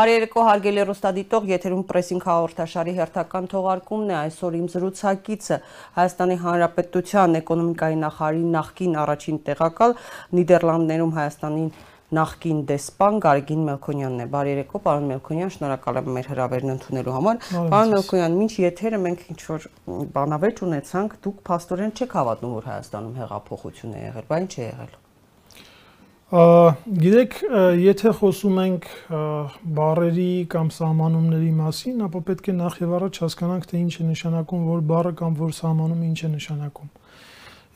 Բարի երեկո հարգելի ռոստադիտող, եթերում պրեսինգ հաղորդաշարի հերթական թողարկումն է այսօր իմ զրուցակիցը Հայաստանի Հանրապետության էկոնոմիկայի նախարարի նախկին առաջին տեղակալ Նիդերլանդներում Հայաստանին նախկին դեսպան Գարգին Մելքոնյանն է։ Բարի երեկո, պարոն Մելքոնյան, շնորհակալ եմ մեր հրավերն ընդունելու համար։ Պարոն Մելքոնյան, ինչ եթերը մենք ինչ որ բանավեճ ունեցանք, դուք փաստորեն չեք հավատում, որ Հայաստանում հեղափոխություն է եղել, բա ինչ է եղել։ Գիտեք, եթե խոսում ենք բարերի կամ սահմանումների մասին, ապա պետք է նախ եւ առաջ հասկանանք, թե ինչ է նշանակում որ բառը կամ որ սահմանում ինչ է նշանակում։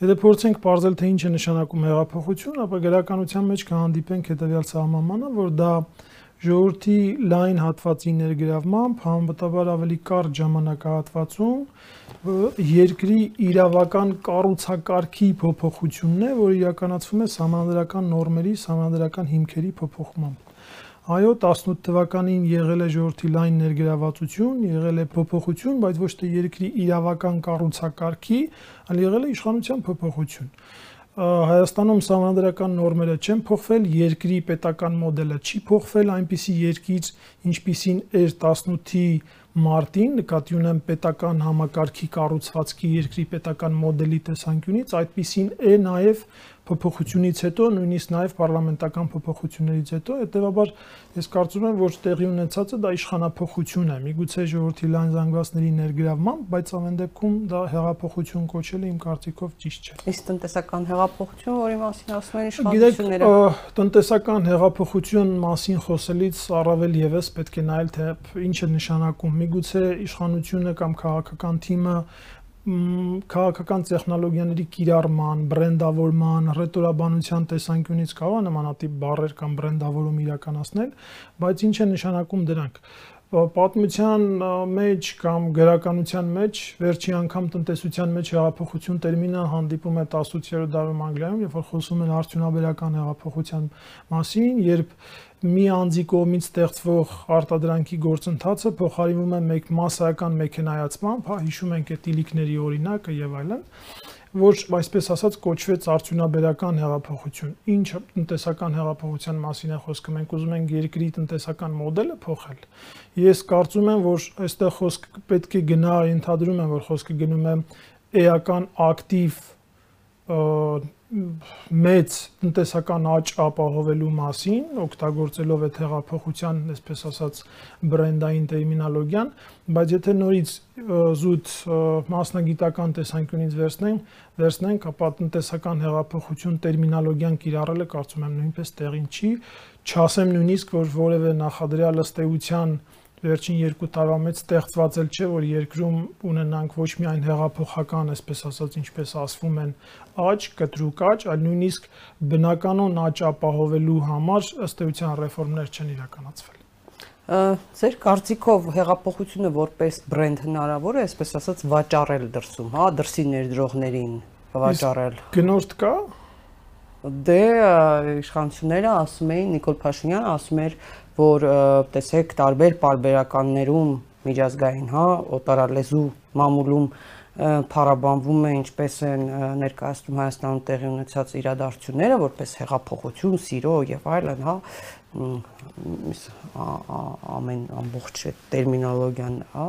Եթե փորձենք ողջել թե ինչ է նշանակում հեղափոխություն, ապա գրականության մեջ կհանդիպենք հետեւյալ սահմանմանը, որ դա ժողովրդի լայն հատվածի ներգրավմամբ համապատասխան ավելի կարճ ժամանակահատվածում երկրի իրավական կառուցակարգի փոփոխությունն է, որը իրականացվում է համանդրական նորմերի, համանդրական հիմքերի փոփոխմամբ։ Այո, 18 թվականին եղել է ժողովրդի լայն ներգրավվածություն, եղել է փոփոխություն, բայց ոչ թե երկրի իրավական կառուցակարգի, այլ եղել է իշխանության փոփոխություն։ Հայաստանում համանդրական նորմերը չեն փոխվել, երկրի պետական մոդելը չի փոխվել, այնպիսի երկիր, ինչպիսին էր 18-ի մարտին նկատի ունեմ պետական համակարգի կառուցվածքի երկրի պետական մոդելի տեսանկյունից այդպիսին է նաև փոփոխությունից հետո նույնիսկ նաև պարլամենտական փոփոխություններից հետո հետեւաբար ես կարծում եմ որ տեղի ունեցածը դա իշխանապողություն է միգուցե ժողովրդի լայն զանգվածների ներգրավմամբ բայց ամեն դեպքում դա հեղափոխություն կոչելը իմ կարծիքով ճիշտ չէ իսկ տնտեսական հեղափոխություն որի մասին ասում են իշխանությունները? Տնտեսական հեղափոխություն մասին խոսելից առավել եւս պետք է նայել թե ինչ է նշանակում միգուցե իշխանությունը կամ քաղաքական թիմը քաղաքական տեխնոլոգիաների կիրառման, բրենդավորման, ռետորաբանության տեսանկյունից կարող է նմանատիպ բառեր կամ բրենդավորում իրականացնել, բայց ինչ է նշանակում դրանք պատմության մեջ կամ գրականության մեջ վերջի անգամ տնտեսության մեջ հեղափոխություն տերմինը հանդիպում է 18-րդ դարում Անգլիայում, երբ որ խոսում են արդյունաբերական հեղափոխության մասին, երբ մի անձի կողմից ստեղծվող արտադրանքի գործընթացը փոխարինվում է մեկ massայական մեքենայացմամբ, հա, հիշում ենք այդ իլիկների օրինակը եւ այլն, որ այսպես ասած կոչվեց արդյունաբերական հեղափոխություն։ Ինչ տնտեսական հեղափոխության մասին է խոսքը։ Մենք ուզում ենք երկրի տնտեսական մոդելը փոխել։ Ես կարծում եմ, որ այստեղ խոսք պետք է գնա, ընդհանրում եմ, որ խոսքը գնում է էական ակտիվ մեծ տնտեսական աճ ապահովելու մասին, օգտագործելով այդ հեղափոխության, այսպես ասած, բրենդային տերմինոլոգիան, բայց եթե նորից զուտ մասնագիտական տեսանկյունից վերցնենք, վերցնենք, ապա տնտեսական հեղափոխություն տերմինոլոգիան կիրառելը կարծում եմ նույնպես տեղին չի, չասեմ նույնիսկ, որ որևէ նախադրյալ ըստ էության վերջին երկու տարվա մեջ ստեղծված էլ չէ, որ երկրում ունենանք ոչ միայն հեղափոխական, այսպես ասած, ինչպես ասվում են, աճ, կտրուկ աճ, այլ նույնիսկ բնականon աճ ապահովելու համար ըստ էության ռեֆորմներ չեն իրականացվել։ Ձեր կարծիքով հեղափոխությունը որպես բրենդ հնարավոր է, այսպես ասած, վաճառել դրսում, հա, դրսի ներդրողներին վաճառել։ Գնորդ կա? Դե իշխանությունները ասում էին Նիկոլ Փաշինյանը ասում էր որ տեսեք տարբեր պարբերականներում միջազգային, հա, օտարալեզու մամուլում փառաբանվում է ինչպես են ներկայացնում Հայաստանում տեղի ունեցած իրադարձությունները որպես հեղափոխություն, սիրո եւ այլն, հա, ամեն ամբողջ տերմինոլոգիան, հա,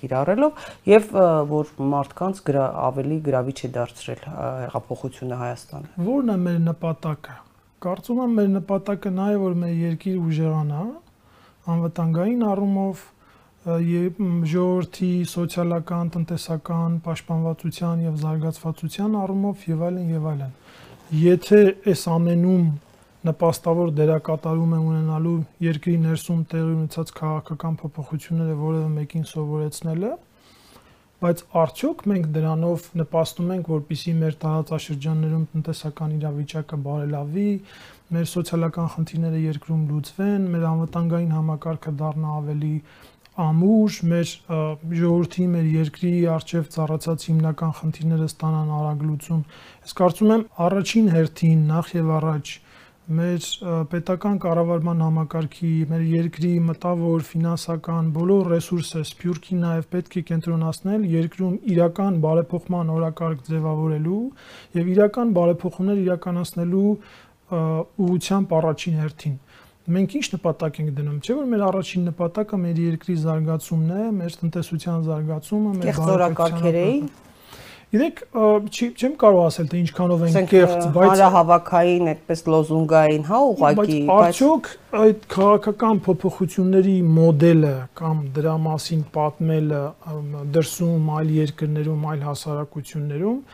կիրառելով եւ որ մարդկանց ավելի գրավիչ է դարձրել հեղափոխությունը Հայաստանը։ Որն է մեր նպատակը Կարծում եմ մեր նպատակը նա է, որ մեր երկիր ուժեղանա անվտանգային առումով ժողովրդի սոցիալական, տնտեսական, պաշտպանվածության եւ զարգացվածության առումով եւ այլն եւ այլն։ Եթե այս ամենում նպաստավոր դերակատարում է ունենալու երկրի ներսում տեղի ունեցած քաղաքական փոփոխությունները որևէ մեկին սովորեցնելը, բայց արդյոք մենք դրանով նպաստում ենք, որպիսի մեր տարածաշրջաններում տնտեսական իրավիճակը բարելավի, մեր սոցիալական խնդիրները երկրում լուծվեն, մեր անվտանգային համակարգը դառնա ավելի ամուր, մեր ժողովրդի, մեր երկրի արժև ծառացած հիմնական խնդիրները ստանան արագ լուծում։ Ես կարծում եմ առաջին հերթին նախ եւ առաջ մեր պետական կառավարման համակարգի, մեր երկրի մտավոր, ֆինանսական բոլոր ռեսուրսը սփյուռքի նաև պետք է կենտրոնացնել երկրում իրական բարեփոխման օրակարգ ձևավորելու եւ իրական բարեփոխումներ իրականացնելու ուղղությամբ առաջին հերթին։ Մենք ինչ նպատակ ենք դնում։ Չէ՞ որ մեր առաջին նպատակը մեր երկրի զարգացումն է, մեր տնտեսության զարգացումը, մեր բարեկարգերային Գիտեք, չեմ կարող ասել թե ինչքանով են կեղծ, բայց հանրահավաքային, այդպես լոզունգային, հա, ուղակի, բայց արդյոք այդ քաղաքական փոփոխությունների մոդելը կամ դրա մասին պատմելը դրսում այլ երկրներում, այլ հասարակություններում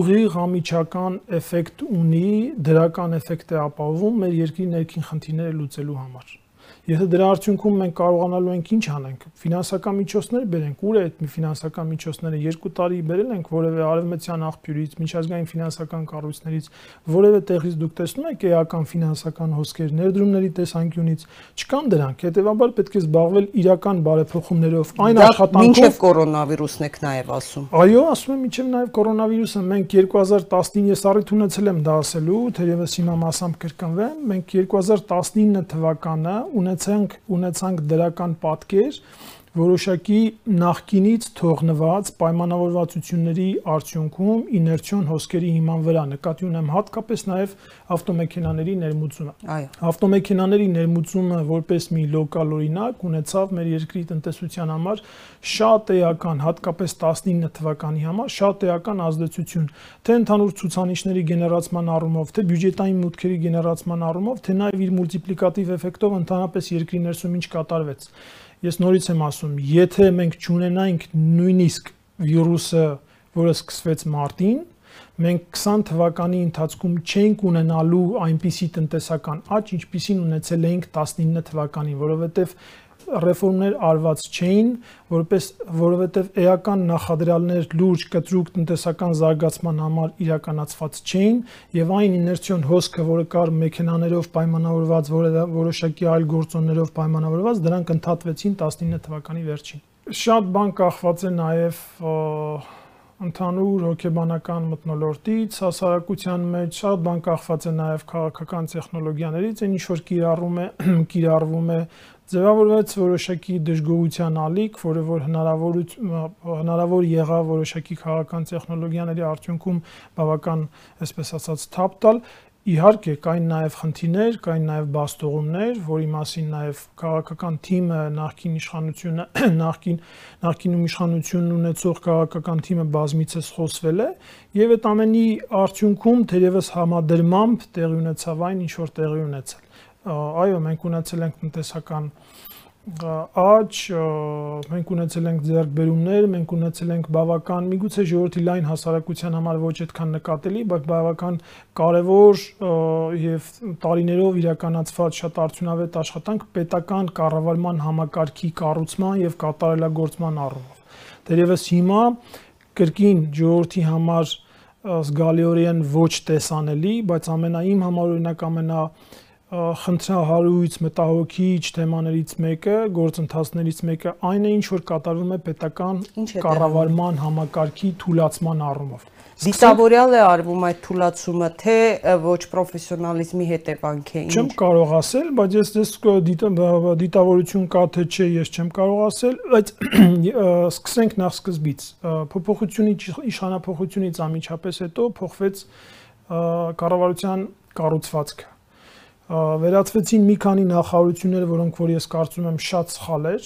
ուղիղ ամիջական էֆեկտ ունի, դրական էֆեկտ է ապահովում մեր երկրի ներքին խնդիրները լուծելու համար։ Եթե դրա արդյունքում մենք կարողանալու ենք ինչ անենք, ֆինանսական միջոցներ բերենք, ուր է այդ ֆինանսական միջոցները 2 տարի բերել ենք որևէ արևմտյան աղբյուրից, միջազգային ֆինանսական կառույցներից, որևէ տեղից դուք տեսնում եք էական ֆինանսական հոսքեր, ներդրումների տեսանկյունից չկան դրանք, հետեւաբար պետք է զբաղվել իրական բարեփոխումներով, այն աշխատանքով։ Մինչև կորոնավիրուսն եք նաև ասում։ Այո, ասում եմ մինչև նաև կորոնավիրուսը մենք 2019 ես առիթ ունեցել եմ դա ասելու, թերևս հիմա մասամբ կրկնվեմ, մենք 2019 թվականը ունեցել ունեցանք ունեցանք դրական պատկեր որոշակի նախկինից թողնված պայմանավորվածությունների արդյունքում իներցիոն հոսքերի հիման վրա նկատի ունեմ հատկապես նաև ավտոմեքենաների ներմուծումը։ Այո։ Ավտոմեքենաների ներմուծումը որպես մի լոկալ օրինակ ունեցավ մեր երկրի տնտեսության համար շատ էական, հատկապես 19 թվականի համար շատ էական ազդեցություն, թե ընդհանուր ցուցանիշների գեներացման առումով, թե բյուջետային մուտքերի գեներացման առումով, թե նաև իր մուլտիպլիկատիվ էֆեկտով ընդհանրապես երկրի ներսում ինչ կատարվեց ես նորից եմ ասում, եթե մենք ճունենայինք նույնիսկ վիրուսը, որը սկսվեց մարտին, մենք 20 թվականի ընթացքում չենք ունենալու այնպիսի տնտեսական աճ, ինչպիսին ունեցել էինք 19 թվականին, որովհետև ռեֆորմներ արված չէին, որպես որովհետև էական նախադրյալներ լուրջ կտրուկ տնտեսական զարգացման համար իրականացված չէին եւ այն իներցիոն հոսքը, որը կար մեքենաներով պայմանավորված, որը որոշակի այլ գործոններով պայմանավորված, դրանք ընդհատվեցին 19 թվականի վերջին։ Շատ բան կախված է նաեւ ընդհանուր հոգեբանական մտնոլորտից, հասարակության մեջ շատ բան կախված է նաև քաղաքական տեխնոլոգիաներից, այն ինչ որ կիրառում է, կիրառվում է ձևավորվեց որոշակի դժգոհության ալիք, որը որ հնարավոր հնարավոր եղավ որոշակի քաղաքական տեխնոլոգիաների արդյունքում բավական, այսպես ասած, թափ տալ, Իհարկե կային նաև խնդիրներ, կային նաև բաստողումներ, որի մասին նաև քաղաքական թիմը նախկին իշխանությունը նախկին նախկինում իշխանություն ունեցող քաղաքական թիմը բազմիցս խոսվել է եւ այդ ամենի արդյունքում թերևս համադրմամբ տեղի ունեցավ այն ինչ որ տեղի ունեցել այո, մենք ունեցել ենք տնտեսական աճ, մենք ունեցել ենք ձեռքբերումներ, մենք ունեցել ենք բավական, միգուցե ժողովրդի լայն հասարակության համար ոչ այդքան նկատելի, բայց բավական կարևոր եւ տարիներով իրականացված շատ արդյունավետ աշխատանք պետական կառավարման համակարգի կառուցման եւ կատարելագործման առումով։ Դերևս հիմա կրկին ժողովրդի համար զգալիորեն ոչ տեսանելի, բայց ամենայիմ համար օրինակ ամենա խնդրահարույց մտահոգիչ թեմաներից մեկը, գործընթացներից մեկը այն է, ինչ որ կատարվում է պետական կառավարման համակարգի թուլացման առումով։ Դիտավորյալ է արվում այդ թուլացումը, թե ոչ պրոֆեսիոնալիզմի հետևանք է ինչ։ Չեմ կարող ասել, բայց ես դες դիտավորություն կա թե չէ, ես չեմ կարող ասել, բայց սկսենք նախ սկզբից։ Փոփոխությունից իշխանապողությունից անմիջապես հետո փոխվեց կառավարության կառուցվածքը վերացվեցին մի քանի նախարարություններ, որոնք որ ես կարծում եմ շատ սխալ էր։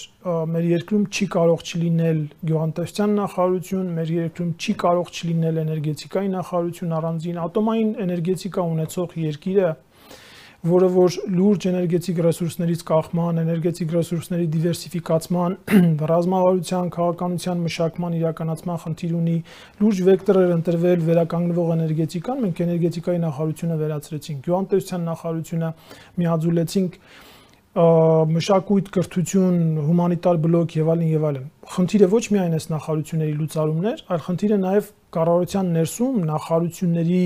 Մեր երկրում չի կարող չլինել գյուղատնտեսության նախարարություն, մեր երկրում չի կարող չլինել էներգետիկայի նախարարություն առանձին ատոմային էներգետիկա ունեցող երկիրը որը որ լուրջ էներգետիկ ռեսուրսներից կախման, էներգետիկ ռեսուրսների դիվերսիֆիկացման, ռազմավարության, քաղաքականության մշակման իրականացման խնդիր ունի, լուրջ վեկտորեր ընտրվել վերականգնվող էներգետիկան, մենք էներգետիկայի նախարարությունը վերացրեցինք, գյուղատնտեսության նախարարությունը միաձուլեցինք մշակույթ, կրթություն, հումանիտար բլոկ եւ այլն եւ այլն։ Խնդիրը ոչ միայն այս նախարարությունների լուծարումներ, այլ խնդիրը նաեւ կառավարության ներսում նախարարությունների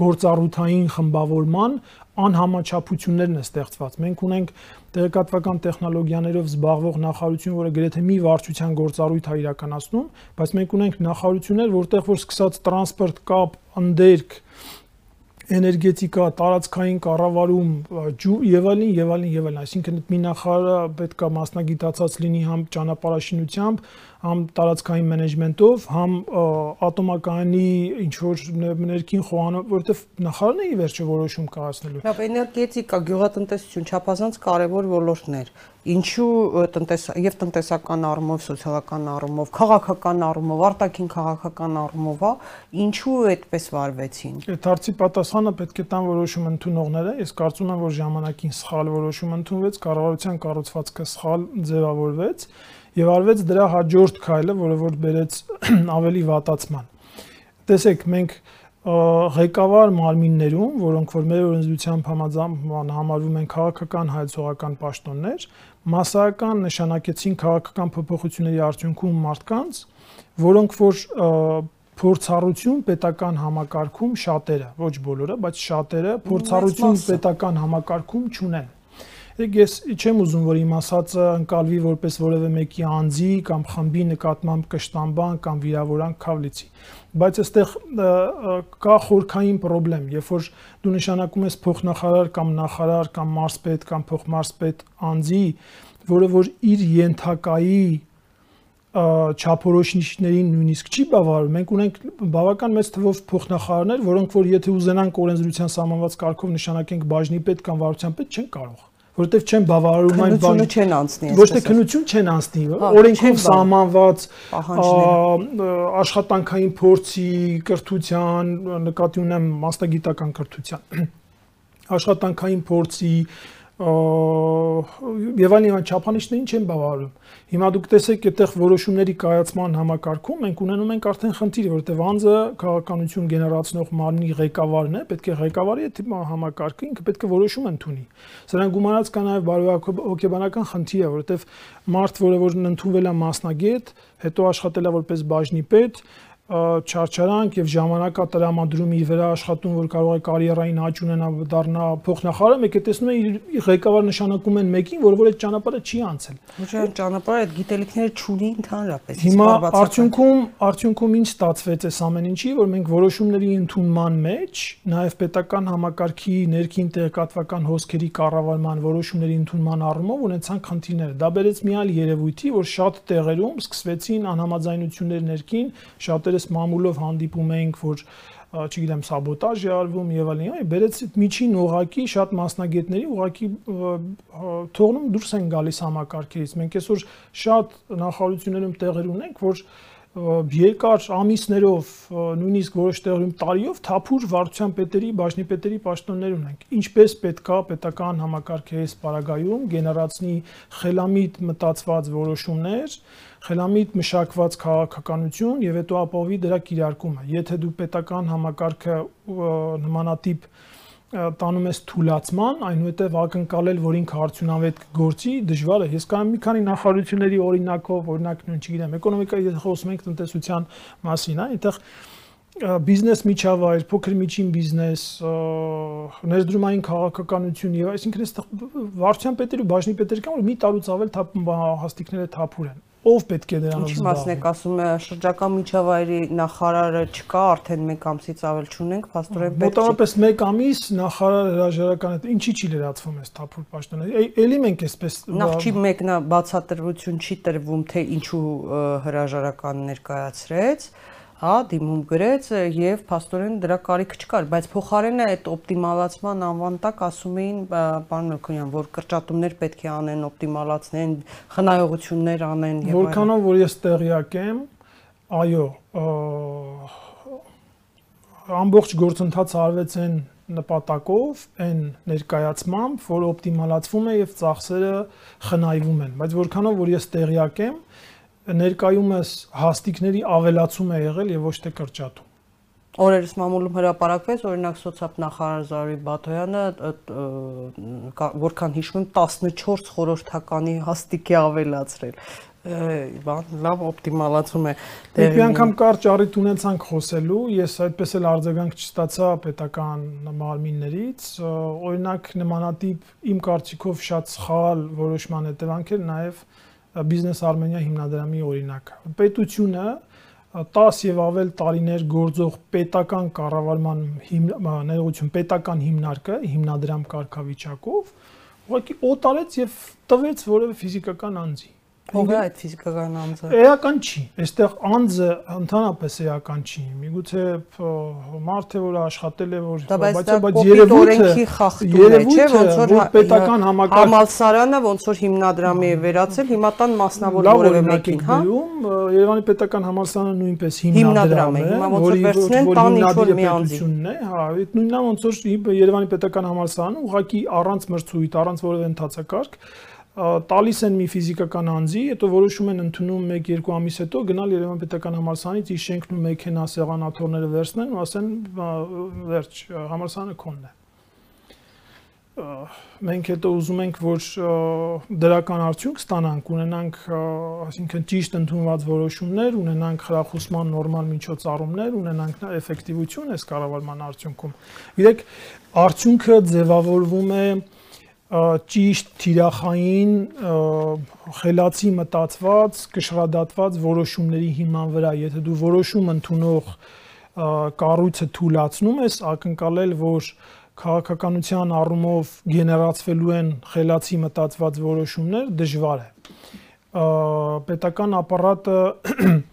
գործառութային խմբավորման անհամաչափություններն է ստեղծված։ Մենք ունենք տեղեկատվական տեխնոլոգիաներով զբաղվող նախարարություն, որը գրեթե մի վարչության գործառույթ է իրականացնում, բայց մենք ունենք նախարարություններ, որտեղ որ սկսած տրանսպորտ, կապ, ընդերք, էներգետիկա, տարածքային կառավարում եւ այլն եւ այլն եւ այլն, այսինքն մի նախարարը պետք է մասնագիտացած լինի համ ճանապարհաշինությամբ, համ տարածքային մենեջմենտով, համ ատոմակայանի ինչ որ ներքին խոհանով, որովհետև նախարարն է ի վերջո որոշում կայացնելու։ Լավ, էներգետիկա, գյուղատնտեսություն չափազանց կարևոր ոլորտներ ինչու տնտես եւ տնտեսական առումով, սոցիալական առումով, քաղաքական առումով, արտաքին քաղաքական առումով, ինչու այդպես վարվեցին։ Այդ հարցի պատասխանը պետք է տան որոշում ընդունողները։ Ես կարծում եմ, որ ժամանակին սխալ որոշում ընդունվեց, կառավարության կառուցվածքը սխալ ձևավորվեց եւ արվեց դրա հաջորդ քայլը, որը որ բերեց ավելի վատացման։ Տեսեք, մենք ղեկավար մարմիններում, որոնք որ մեր օրենսդրությամբ համաձայն համարվում են քաղաքական հայեցողական պաշտոններ, massական նշանակեցին քաղաքական փոփոխությունների արդյունքում մարդկանց, որոնք որ փորձառություն պետական համակարգում շատերը, ոչ բոլորը, բայց շատերը փորձառություն պետական համակարգում չունեն։ Եկ ես չեմ ուզում, որ իմ ասածը ընկալվի որպես որևէ մեկի անձի կամ խմբի նկատմամբ կշտամբան կամ վիրավորանք քավլիցի բայց այստեղ կա խորքային խնդրեմ, երբ որ դու նշանակում ես փոխնախարար կամ նախարար կամ մարզպետ կամ փոխմարզպետ անձի, որը որ իր յենթակայի չափորոշիչներին նույնիսկ չի բավարարում։ Մենք ունենք բավական մեծ թվով փոխնախարարներ, որոնք որ եթե ուզենանք օրենսդրության սահմանված կարգով նշանակենք բաժնի պետ կամ վարչության պետ, չեն կարող որովհետև չեն բավարարում այն բանը չեն անցնի ոչ թե քնություն չեն անցնի օրենքով սահմանված աշխատանքային փորձի կրթության նկատի ունեմ մասնագիտական կրթության աշխատանքային փորձի եւ այլն չափանիշներին չեն բավարարում Հիմա դուք տեսեք, այդտեղ որոշումների կայացման համակարգում մենք ունենում ենք արդեն խնդիր, որովհետև անձը քաղաքականություն գեներացնող մարմնի ղեկավարն է, պետք է ղեկավարի այդ համակարգը ինքը պետք է որոշում ընդունի։ Սրան գումարած կա նաև բարոյական խնդիր է, որովհետև մարդ, որը որ ընդունվել է մասնագետ, հետո աշխատել է որպես բաժնի պետ, չարչարանք եւ ժամանակա տրամադրում իր վրա աշխատում, որ կարող է կարիերային աճ ունենա, դառնա փոխնախարարը, մեկ է տեսնում է իր ղեկավար նշանակում են մեկին, որ որ այդ ճանապարհը չի անցել։ Ոչ այն ճանապարհը այդ գիտելիքները չունի ընդհանրապես։ Հիմա արդյունքում արդյունքում ինչ ստացվեց այս ամեն ինչի, որ մենք որոշումների ընդունման մեջ, նաեւ պետական համակարգի ներքին տեղեկատվական հոսքերի կառավարման որոշումների ընդունման առումով ունեցան խնդիրներ։ Դա բերեց մի այլ երևույթի, որ շատ տեղերում սկսվեցին անհամաձայնություններ ներքին, շատերը այս մամուլով հանդիպում էինք, որ չգիտեմ, սաբոտաժ է արվում եւ այլն, այ բերեց միջին օղակի շատ մասնագետների օղակի թողնում դուրս են գալիս համակարգերից։ Մենք այսօր շատ նախարարություններում տեղեր ունենք, որ երկար ամիսներով, նույնիսկ որոշ տեղերում տարիով թափուր վարչության պետերի, բաժնի պետերի պաշտոններ ունենք։ Ինչպես պետքա պետական համակարգերից պարագայում գեներացնի խելամիտ մտածված որոշումներ, խելամիտ մշակված քաղաքականություն եւ հետո ապահովի դրա կիրարկումը։ Եթե դու պետական համակարգը նմանատիպ տանում ես թուլացման, այնուհետև ակնկալել, որ ինքը արդյունավետ գործի, դժվար է։ Ես կարող մի քանի նախարարությունների օրինակով, օրինակ նույն չգիտեմ, էկոնոմիկայի եթե խոսում ենք տնտեսության մասին, հա, այնտեղ բիզնես միջավայր, փոքր միջին բիզնես, ներդրումային քաղաքականություն եւ այսինքն այստեղ վարչության պետերի ու բաժնի պետերի կան, որ մի տարուց ավել թափ հաստիկները թափուր են ով պետք է դրանով զբաղվի։ Ինչի մասն եք ասում, շրջակա միջավայրի նախարարը չկա, արդեն 1 ամսից ավել չունենք, փաստորեն պետք է։ Մոտավորապես 1 ամիս նախարար հրաժարականը ինչի չի լրացվում այս թափուր պաշտոնը։ Էլի մենք էսպես Նախ չի մեկնա բացատրություն չի տրվում, թե ինչու հրաժարական ներկայացրեց հա, դիմում գրեց եւ փաստորեն դրա կարիք չկար, բայց փոխարենը այդ օպտիմալացման անվան տակ ասում էին պարոն Մելքոնյան, որ կրճատումներ պետք է անեն, օպտիմալացնեն, խնայողություններ անեն եւ այլն։ Որքանով որ ես տեղյակ եմ, այո, ամբողջ գործընթացը արվեց այն նպատակով, այն ներկայացմամբ, որ օպտիմալացվում է եւ ծախսերը խնայվում են, բայց որքանով որ ես տեղյակ եմ, ներկայումս հաստիկների ավելացում է եղել եւ ոչ թե կրճատում։ Օրերս մամուլում հրապարակվեց օրինակ սոցիալ նախարար Զարուհի Բաթոյանը որքան հիշում եմ 14 խորհրդականի հաստիկ է ավելացրել բան լավ օպտիմալացում է դեռ մի անգամ կարճ առիթ ունեցանք խոսելու ես այդպես էլ արձագանք չստացա պետական մարմիններից օրինակ նմանատիպ իմ կարծիքով շատ սխալ որոշման հետևանք էր նաև Business Armenia հիմնադրամի օրինակը։ Պետությունը 10 եւ ավել տարիներ գործող պետական կառավարման ներողություն պետական հիմնարկը հիմնադրամ կարգավիճակով ուղղակի օտարեց եւ տվեց որևէ ֆիզիկական անձի։ Ո՞վ է այդ ֆիզիկական անձը։ Էական չի։ Այստեղ անձը ընդհանրապես էական չի։ Միգուցե մարդը որ աշխատել է որ բայց բայց երևույթը է, չէ՞ ոնց որ հա- պետական համակարգ համալսարանը ոնց որ հիմնադրամի է վերածել, հիմա տան մասնավոր որևէ մեկին, հա։ Երևանի պետական համալսարանը նույնպես հիմնադրամ է, հիմա ոնց որ վերցնեն տան ինչ որ մի անձի։ Հա, այդ նույնն է ոնց որ Երևանի պետական համալսարանը ուղղակի առանց մրցույթ, առանց որևէ ընթացակարգ տալիս են մի ֆիզիկական անձի, հետո որոշում են ընդունում 1-2 ամիս հետո գնալ Երևան պետական համալսարանից իր շենքն ու մեքենա սեղանաթորները վերցնեն ու ասեն վերջ համալսարանը քոնն է մենք հետո ուզում ենք որ դրական արդյունք ստանանք, ունենանք, այսինքն ճիշտ ընդունված որոշումներ, ունենանք խրախուսման նորմալ միջոցառումներ, ունենանք նա էֆեկտիվություն այս կառավարման արդյունքում։ Գիտեք, արդյունքը ձևավորվում է ճիշտ թիրախային խելացի մտածված, կշռադատված որոշումների հիման վրա, եթե դու որոշում ընդունող կառույցը թույլաtsնում ես, ակնկալել, որ քաղաքականության առումով գեներացվելու են խելացի մտածված որոշումներ, դժվար է։ Պետական ապարատը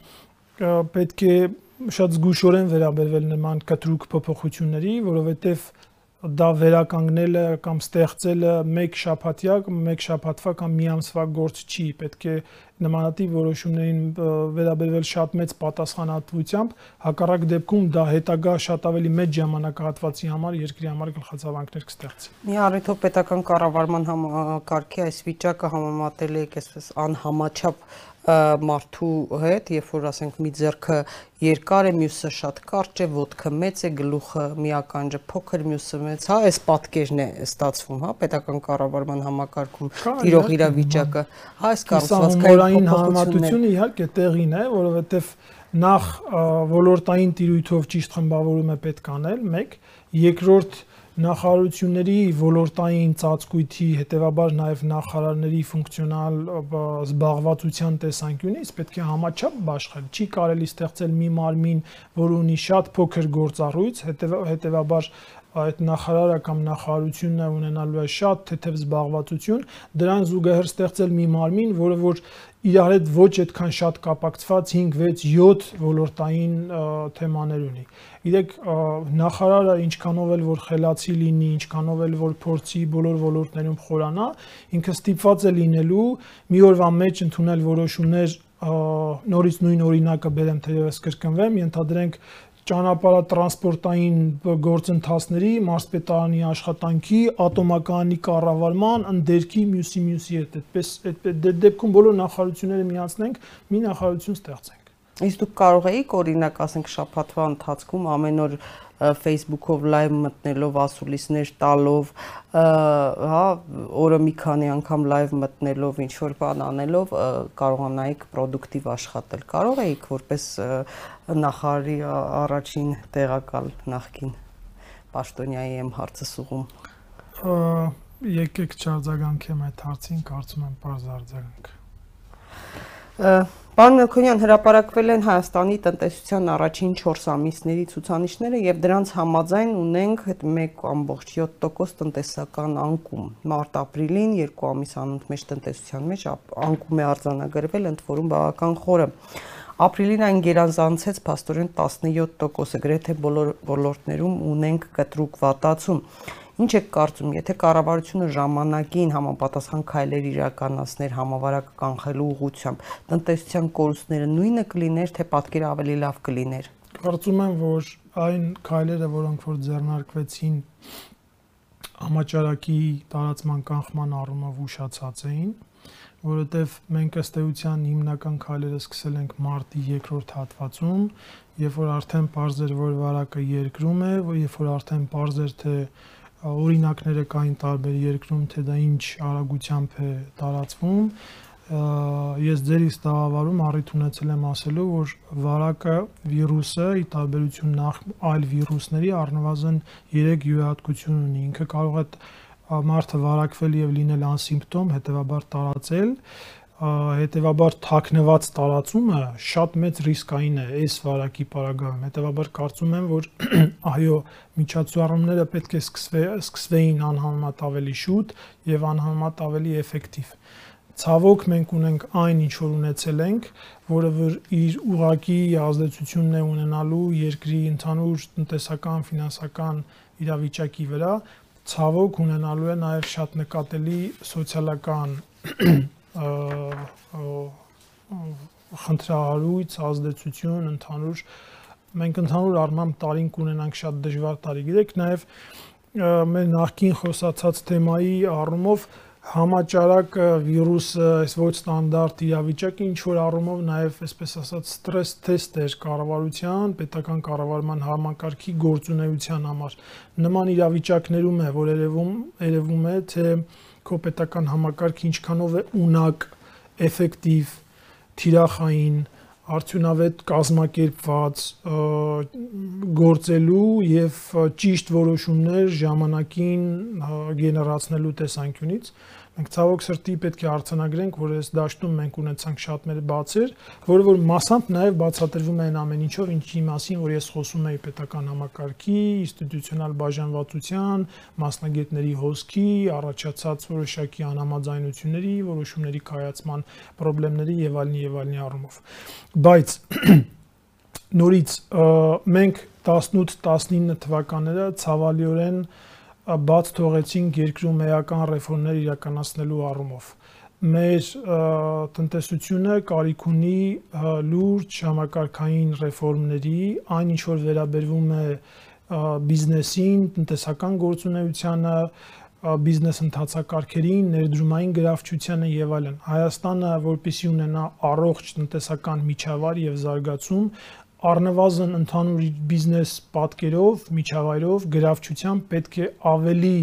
պետք է շատ զգուշորեն վերաբերվել նման կտրուկ փոփոխությունների, որովհետև դա վերականգնելը կամ ստեղծելը մեկ շաբաթյա, մեկ շաբաթվա կամ մի ամսվա գործ չի, պետք է նմանատիպ որոշումներին վերաբերվել շատ մեծ պատասխանատվությամբ, հակառակ դեպքում դա հետագա շատ ավելի մեծ ժամանակահատվածի համար երկրի համար գլխացավանքներ կստեղծի։ Մի առիթով պետական կառավարման համակարգի այս վիճակը համեմատել եք այսպես անհամաչափ մարդու հետ, երբ որ ասենք մի ձեռքը երկար է, մյուսը շատ կարճ է, ոտքը մեծ է, գլուխը միականջը փոքր, մյուսը մեծ, հա, այս պատկերն է ստացվում, հա, պետական կառավարման համակարգում տիրող իրավիճակը, հա, այս կառուցվածքային համատությունը իհարկե տեղին է, որովհետև նախ ոլորտային տիրույթով ճիշտ խմբավորում է պետք անել, 1, երկրորդ նախարարությունների ոլորտային ծածկույթի, հետևաբար նաև նախարարների ֆունկցիոնալ զբաղվածության տեսանկյունից պետք է համաչափ բաշխել։ Չի կարելի ստեղծել մի մարմին, որ ունի շատ փոքր գործառույթ, հետևաբար այդ նախարարը կամ նախարարությունն ունենալու է շատ թեթև զբաղվածություն, դրան զուգահեռ ստեղծել մի մարմին, որը որ իրար հետ ոչ այդքան շատ կապակցված 5, 6, 7 ոլորտային թեմաներ ունի։ Գիտեք, նախարարը ինչքանով էլ որ խելացի լինի, ինչքանով էլ որ փորձի բոլոր ոլորտներում խորանա, ինքը ստիպված է լինելու մի օրվա մեջ ընդունել որոշումներ նորից նույն օրինակը բերեմ թերևս կրկնվեմ, ենթադրենք ճանապարհատրանսպորտային գործընթացների մարզպետարանի աշխատանքի ատոմականի կառավարման ընդերքի մյուսի մյուսի հետ այդպես այդ դե դեպքում բոլոր նախարարությունները միացնենք մի նախարարություն ստեղծենք իսկ դուք կարող էիք օրինակ ասենք շաբաթվա ընթացքում ամեն օր Facebook-ով լայվ մտնելով, ասուլիսներ տալով, հա, օրը մի քանի անգամ լայվ մտնելով, ինչ որ բան անելով կարողանայիք պրոդուկտիվ աշխատել։ Կարող էիք որպես նախարարի առաջին տեղակալ նախքին Պաշտոնյայի եմ հարցը սուղում։ Եկեք չարձագանքեմ այդ հարցին, կարծում եմ բարձ արձագանք։ Պարոն Մելքոնյան, հրապարակվել են Հայաստանի տնտեսության առաջին 4 ամիսների ցուցանիշները եւ դրանց համաձայն ունենք 1.7% տնտեսական անկում։ Մարտ-ապրիլին երկու ամիս անընդմեջ տնտեսության մեջ անկում է արձանագրվել, ընդ որում բավական խորը։ Ապրիլին այն գերազանցեց փաստորեն 17%-ը, գրեթե բոլոր ոլորտներում ունենք կտրուկ վատացում։ Ինչ եք կարծում, եթե կառավարությունը ժամանակին համապատասխան քայլեր իրականացներ համավարակը կանխելու ուղղությամբ, տնտեսության կորուստները նույնը կլիներ, թե պատկերը ավելի լավ կլիներ։ Կարծում եմ, որ այն քայլերը, որոնք որ ձեռնարկվեցին համաճարակի տարածման կանխման առումով ուշացած էին, որովհետև մենք ըստ էության հիմնական քայլերը սկսել ենք մարտի երկրորդ հատվածում, երբ որ արդեն པարզ էր, որ վարակը երկրում է, երբ որ արդեն པարզ էր, թե օրինակները կային տարբեր երկրում, թե դա ինչ արագությամբ է տարածվում, ես ձերից տաղավարում առիթ ունեցել եմ ասելու, որ վարակը վիրուսը ի տարբերություն նախ այլ վիրուսների առնվազն 3 յուրահատկություն ունի։ Ինքը կարող է մարդը վարակվել եւ լինել անսիմպտոմ, հետեւաբար տարածել, հետեւաբար թաքնված տարածումը շատ մեծ ռիսկային է այս վարակի պարագայում։ Հետեւաբար կարծում եմ, որ այո, միջոցառումները պետք է սկսվե, սկսվեին անհամեմատ ավելի շուտ եւ անհամեմատ ավելի էֆեկտիվ։ Ցավոք մենք ունենք այն ինչ որ ունեցել ենք, որը որ իր ուղակի ազդեցությունն է ունենալու երկրի ընդհանուր տնտեսական, ֆինանսական իրավիճակի վրա, ցավոք ունենալու է նաև շատ նկատելի սոցիալական խնդրահարույց ազդեցություն ընդհանուր մենք ընդհանուր առմամբ տարին կունենանք շատ դժվար տարի։ Գիտեք, նաև մեր նախքին խոսացած թեմայի առումով համաճարակ վիրուսը, այս ոչ ստանդարտ իրավիճակը ինչ որ առումով նաև այսպես ասած ստրես թեստ էր կառավարության, պետական կառավարման համակարգի գործունեության համար։ Նման իրավիճակներում է, որ երևում երևում է, թե քո պետական համակարգը ինչքանով է ունակ, էֆեկտիվ, թիրախային, արդյունավետ կազմակերպված գործելու եւ ճիշտ որոշումներ ժամանակին գեներացնելու տեսանկյունից մենք ցավոք սրտի պետք է արցանագրենք, որ այս դաշտում մենք ունեցանք շատ մեր բացեր, որը որ մասամբ նաև բացատրվում է այն ամեն ինչով, ինչի մասին, որ ես խոսում եի պետական համակարգի, ինստիտուցիոնալ բաժանվածության, մասնագետների հոսքի, առաջացած որոշակի անհամաձայնությունների, որոշումների կայացման խնդիրների եւ այլնի եւ այլնի առումով։ Բայց նորից մենք 18-19 թվականները ցավալիորեն բաց թողեցինք երկրում էական ռեֆորմներ իրականացնելու առումով մեր տնտեսությունը կարիք ունի լուրջ համակարգային ռեֆորմների, այն ինչ որ վերաբերվում է բիզնեսին, տնտեսական գործունեությանը, բիզնես ընթացակարգերին, ներդրումային գրավչությանը եւ այլն։ Հայաստանը, որպիսի ունենա առողջ տնտեսական միջավայր եւ զարգացում, առնվազն ընդհանուր բիզնես պատկերով, միջավայրով, գրավչությամբ պետք է ավելի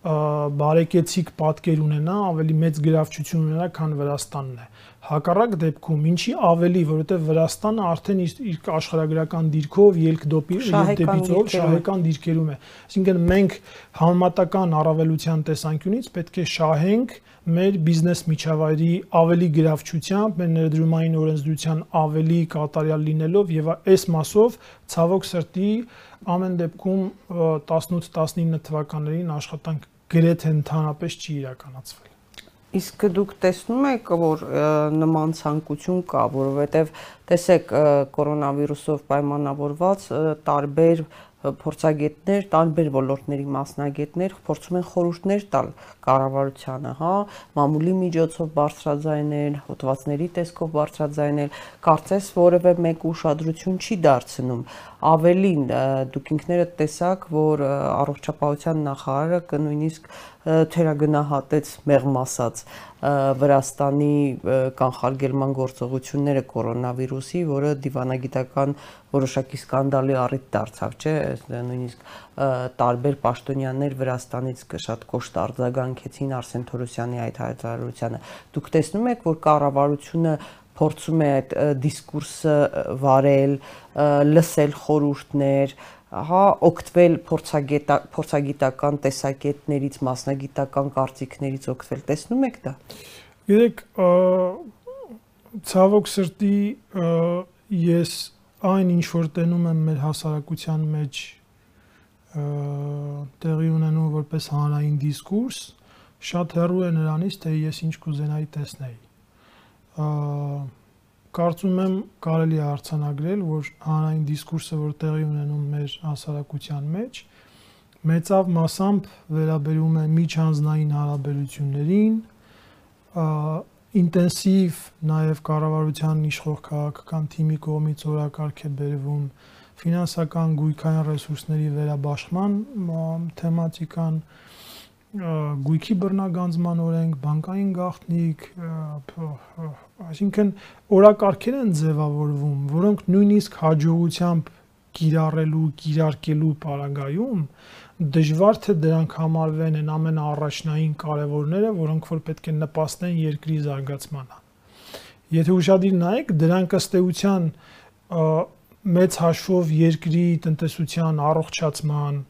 բարեկեցիկ պատկեր ունենա, ավելի մեծ գրավչություն ունենա, քան Վրաստանն է։ Հակառակ դեպքում ինչի ավելի, որովհետև Վրաստանը արդեն իր աշխարհագրական դիրքով ելք դոպի դեպիցով շահեկան դիրքերում է։ Այսինքն մենք համեմատական առավելության տեսանկյունից պետք է շահենք մեր բիզնես միջավայրի ավելի գրավչությամբ, մեր ներդրումային օրենսդրության ավելի կատարյալ լինելով եւ այս մասով ցավոք սրտի ամեն դեպքում 18-19 թվականներին աշխատանք գրեթե ընդհանրապես չի իրականացվել։ Իսկ դուք տեսնում եք, որ նման ցանկություն կա, որովհետև տեսեք կորոնավիրուսով պայմանավորված տարբեր փորձագետներ, տարբեր ոլորտների մասնագետներ փորձում են խորհուրդներ տալ կառավարությանը, հա, մամուլի միջոցով բարձրաձայնել, հոդվածների տեսքով բարձրաձայնել, կարծես որևէ մեկ ուշադրություն չի դարձնում։ Ավելին, դուք ինքներդ տեսաք, որ առողջապահության նախարարը կնույնիսկ թերագնահատեց մեղմ ասած Վրաստանի կանխարգելման գործողությունները կորոնավիրուսի, որը դիվանագիտական որոշակի սկանդալի առիթ դարձավ, չէ, նույնիսկ տարբեր պաշտոնյաներ Վրաստանից շատ կոշտ արձագանքեցին Արսեն Թորոսյանի այդ հայտարարությանը։ Դուք տեսնում եք, որ կառավարությունը փորձում է այդ դիսկուրսը վարել, լսել խորհուրդներ, հա օգտվել փորձագետ փորձագիտական տեսակետներից, մասնագիտական կարծիքներից օգտվել։ Տեսնում եք դա։ Գիտեք, ցավոք սրտի ես այն ինչ որ տենում եմ մեր հասարակության մեջ տեղի ունենում որպես հանրային դիսկուրս, շատ հեռու է նրանից, թե ես ինչ կուզենայի տեսնել կարծում եմ կարելի է արցանագրել, որ հանրային դիսկուրսը, որ տեղի ունենում մեր հասարակության մեջ, մեծավ մասամբ վերաբերում է միջանձնային հարաբերություններին, ինտենսիվ նաև կառավարության իշխող քաղաքական թիմի կողմից օրակարգ է բերվում ֆինանսական գույքային ռեսուրսների վերաբաշխման թեմատիկան, գույքի բռնագանձման օրենք, բանկային գաղտնիք, այսինքն օրակարգեր են ձևավորվում, որոնք նույնիսկ հաջողությամբ կիրառելու, կիրարկելու պարագայում դժվար թե դրանք համարվեն են ամենաառաջնային կարևորները, որոնք որ պետք է նպաստեն երկրի զարգացմանը։ Եթե ուշադիր նայեք, դրանք ըստ էության մեծ հաշվով երկրի տնտեսության առողջացման,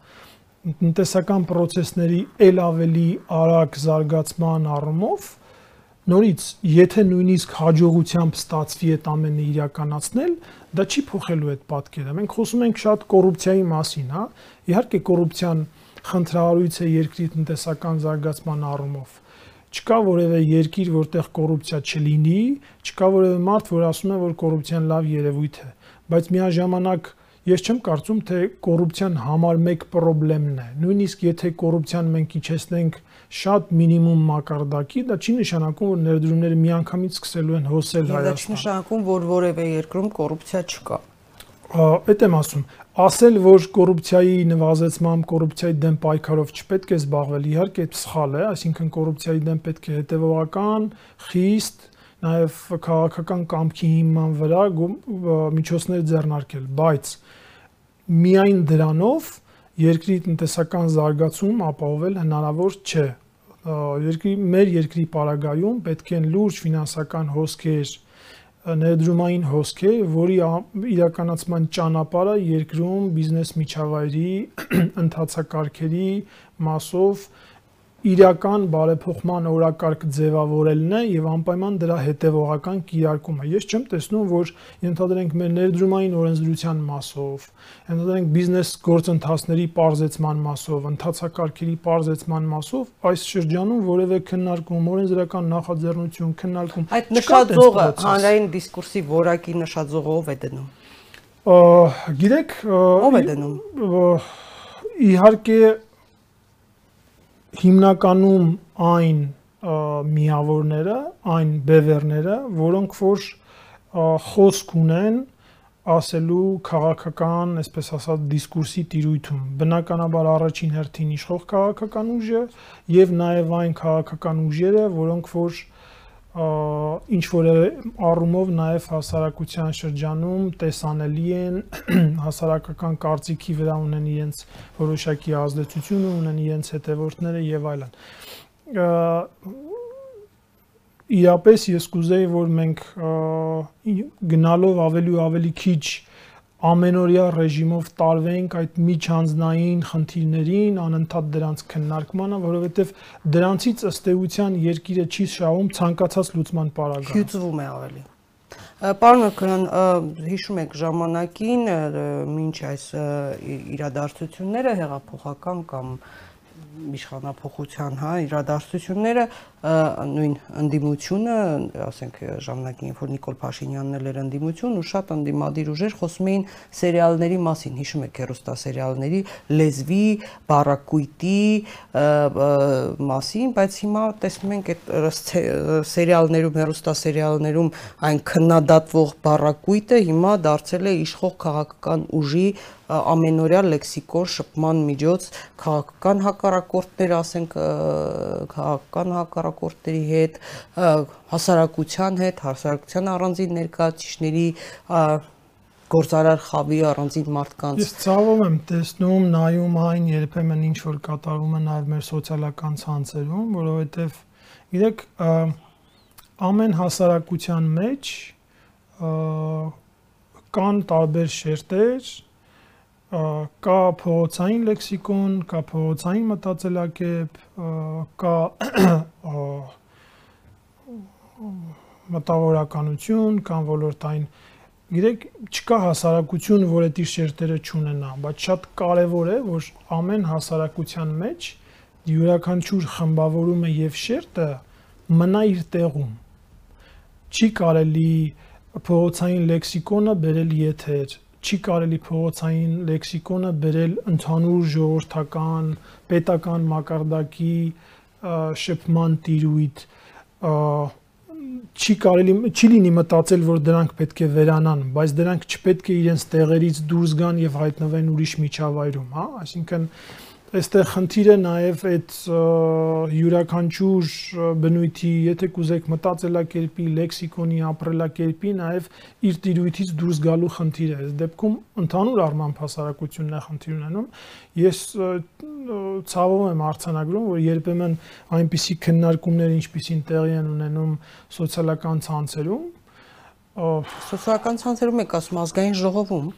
տնտեսական process-ների ել ավելի արագ զարգացման առումով նորից եթե նույնիսկ հաջողությամբ ստացվի այդ ամենը իրականացնել, դա չի փոխելու այդ պատկերը։ Մենք խոսում ենք շատ կոռուպցիայի մասին, հա։ Իհարկե կոռուպցիան խնդրահարույց է երկրի տնտեսական զարգացման առումով։ Չկա որևէ երկիր, որտեղ կոռուպցիա չլինի, չկա որևէ մարդ, որ ասում է, որ կոռուպցիան լավ երևույթ է, բայց միաժամանակ ես չեմ կարծում, թե կոռուպցիան համար մեկ խնդրեմն է։ Նույնիսկ եթե կոռուպցիան մենք իջեցնենք շատ մինիմում մակարդակի, դա չի նշանակում, որ ներդրումները միանգամից սկսելու են հոսել Հայաստան։ Դա չի նշանակում, որ որևէ երկրում կոռուպցիա չկա։ Այդ եմ ասում ասել, որ կոռուպցիայի նվազեցմամբ, կոռուպցիայի դեմ պայքարով չպետք է զբաղվել, իհարկե սխալ է, այսինքն կոռուպցիայի դեմ պետք է հետևողական, խիստ, նաև քաղաքական կամքի հիման վրա միջոցներ ձեռնարկել, բայց միայն դրանով երկրի տնտեսական զարգացում ապահովել հնարավոր չէ։ Երկրի մեր երկրի պարագայում պետք են լուրջ ֆինանսական հոսքեր, ներդրումային հոսք է, որի իրականացման ճանապարհը երկրում բիզնես միջավայրի ընթացակարգերի մասով իրական բարեփոխման օրակարգ ձևավորելն է եւ անպայման դրա հետեւողական կիրարկումը։ Ես չեմ տեսնում, որ ընդհանրենք մեր ներդրումային օրենսդրության մասով, ընդհանրենք բիզնես գործընթացների parzեցման մասով, ընթացակարգերի parzեցման մասով այս շրջանում որևէ քննարկում, օրենսդրական նախաձեռնություն, քննարկում Այդ նշաձողը հանրային դիսկուրսի որակի նշաձողը ով է դնում։ Գիտեք, ով է դնում։ Իհարկե հիմնականում այն միավորները, այն բևերները, որոնք որ խոսք ունեն ասելու քաղաքական, այսպես ասած, դիսկուրսի տիրույթում։ Բնականաբար առաջին հերթին իշխող քաղաքական ուժը եւ նաեւ այն քաղաքական ուժերը, որոնք որ ինչ որ առումով նաև հասարակության շրջանում տեսանելի են հասարակական կարծիքի վրա ունեն իրենց որոշակի ազդեցությունը, ունեն իրենց հետևորդները եւ այլն։ Իրապես ես կուզեի, որ մենք գնալով ավելի ու ավելի քիչ ամենօրյա ռեժիմով տարվենք այդ միջանձնային խնդիրներին, անընդհատ դրանց քննարկմանը, որովհետև դրանցից ըստ էության երկիրը չի շահում ցանկացած լուծման պարագայում։ Հյուծվում է ավելի։ Պարոն Մկրան, հիշում եք ժամանակին, ինչ այս իրադարձությունները հեղափոխական կամ իշխանապողության, հա, իրադարձությունները նույն ընդդիմությունը, ասենք ժամանակին, երբ որ Նիկոլ Փաշինյանն էլ էր ընդդիմություն ու շատ ընդդիմադիր ուժեր խոսում էին սերիալների մասին, հիշում եք հերոստա սերիալների լեզվի, բառակույտի մասին, բայց հիմա տեսնում ենք այդ սերիալներում, հերոստա սերիալներում այն քննադատվող բառակույտը հիմա դարձել է իշխող քաղաքական ուժի ամենօրյա լեքսիկոն շփման միջոց քաղաքական հակառակորդներ, ասենք քաղաքական հակառակորդների հետ, հասարակության հետ, հասարակության առանձին ներկայացուցիչների գործարար խավի առանձին մարդկանց։ Ես ցավում եմ տեսնում, նայում այն երբեմն ինչ որ կատարվում է նաև մեր սոցիալական ցանցերում, որովհետև գիտեք ամեն հասարակության մեջ կան տարբեր շերտեր, կա փողոցային լեքսիկոն, կա փողոցային մտածելակերպ, կա մտավորականություն, կան ոլորտային Գիտեք, չկա հասարակություն, որ այդ իր շերտերը չունենա, բայց շատ կարևոր է, որ ամեն հասարակության մեջ յուրաքանչյուր խմբավորումը եւ շերտը մնա իր տեղում։ Չի կարելի փողոցային լեքսիկոնը բերել եթեր, չի կարելի փողոցային լեքսիկոնը բերել ընդհանուր ժողովրդական, պետական մակարդակի շփման տիրույթ չի կարելի չի լինի մտածել որ դրանք պետք է վերանան, բայց դրանք չպետք է իրենց տեղերից դուրս գան եւ հայտնվեն ուրիշ միջավայրում, հա, այսինքն այստեղ խնդիրը նաև այդ յուրաքանչյուր բնույթի, եթե կուզեք մտածելակերպի, լեքսիկոնի, ապրելակերպի նաև իր տիրույթից դուրս գալու խնդիր է։ Այս դեպքում ընդհանուր առմամբ հասարակությունն է խնդիր ունենում։ Ես ցավում եմ արցանագրում, որ երբեմն այնպիսի քննարկումներ, ինչպիսին տեղի են ունենում սոցիալական ցանցերում, սոցիալական ցանցերում եք ասում ազգային ժողովում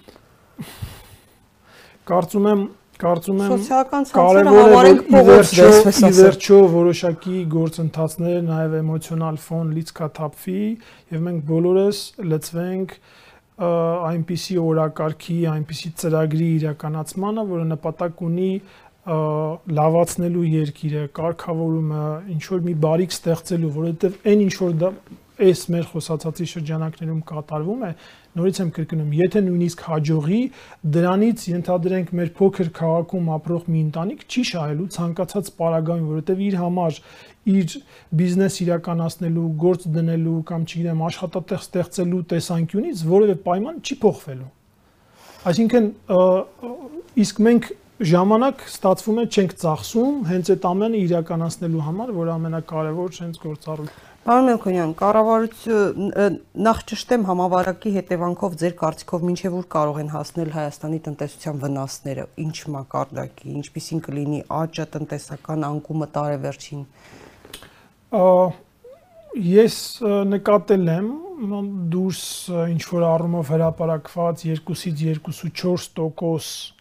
կարծում եմ կարծում եմ սոցիալական ցանցերը համարենք փողոցը, այսպես ասած։ Իվերջո որոշակի գործընթացներ նաև էմոցիոնալ ֆոն լիցքաթափվի եւ մենք բոլորս լծվենք այնպիսի օրակարգի, այնպիսի ծրագրի իրականացմանը, որը նպատակ ունի լավացնելու երկիրը, կարգավորումը, ինչ որ մի բարիք ստեղծելու, որովհետև այն ինչ որ այս մեր խոսացածի շրջանակներում կատարվում է, նորից եմ կրկնում, եթե նույնիսկ հաջողի, դրանից ենթադրենք մեր փոքր քաղաքում ապրող մի ընտանիք չի շահելու ցանկացած պարագայում, որովհետև իր համար իր բիզնես իրականացնելու, գործ դնելու կամ չգիտեմ, աշխատատեղ ստեղծելու տեսանկյունից որևէ պայման չի փոխվելու։ Այսինքն իսկ մենք ժամանակ ստացվում է չենք ծախսում հենց այդ ամենը իրականացնելու համար, որ ամենակարևոր հենց գործառույթն է։ Պարոն Մելքոնյան, կառավարություն նախ ճշտեմ համավարակի հետևանքով ձեր կարծիքով ինչեւ որ կարող են հասնել Հայաստանի տնտեսության վնասները, ինչ մակարդակի, ինչպիսին կլինի աճը, տնտեսական անկումը տարեվերջին։ Ես նկատել եմ դուրս ինչ որ առումով հրաապարակված 2-ից 2.4%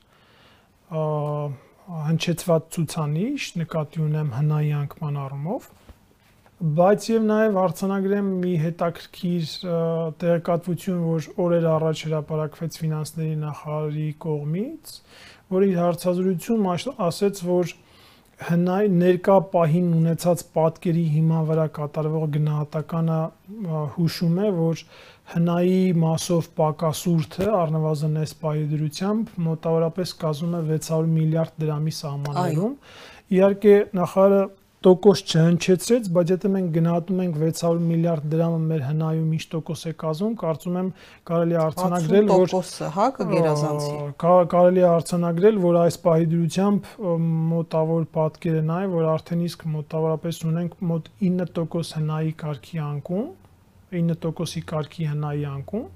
հնչեցված ցուցանիշ նկատի ունեմ հնայի անկման առումով բայց եւ նաեւ արցանագրեմ մի հետաքրքիր տեղեկատվություն, որ օրեր առաջ հրապարակվեց ֆինանսների նախարարի կողմից, որ իր հարցազրույցում ասեց, որ հնայ ներկա պահին ունեցած պատկերի հիման վրա կատարվող գնահատականը հուշում է, որ հնայի մասով պակասուրդը առնվազն այս պահի դրությամբ մոտավորապես կազմում է 600 միլիարդ դրամի սահմաններում։ Իհարկե նախարարը տոկոս չհնչեցրեց, բայց եթե մենք գնահատում ենք 600 միլիարդ դրամը մեր հնայում ինչ տոկոս է կազմում, կարծում եմ կարելի է արձանագրել, որ տոկոսը, հա, կգերազանցի։ Կարելի է արձանագրել, որ այս պահի դրությամբ մոտավոր պատկերը նա է, որ արդեն իսկ մոտավորապես ունենք մոտ 9% հնայի կարգի անկում, 9%-ի կարգի հնայի անկում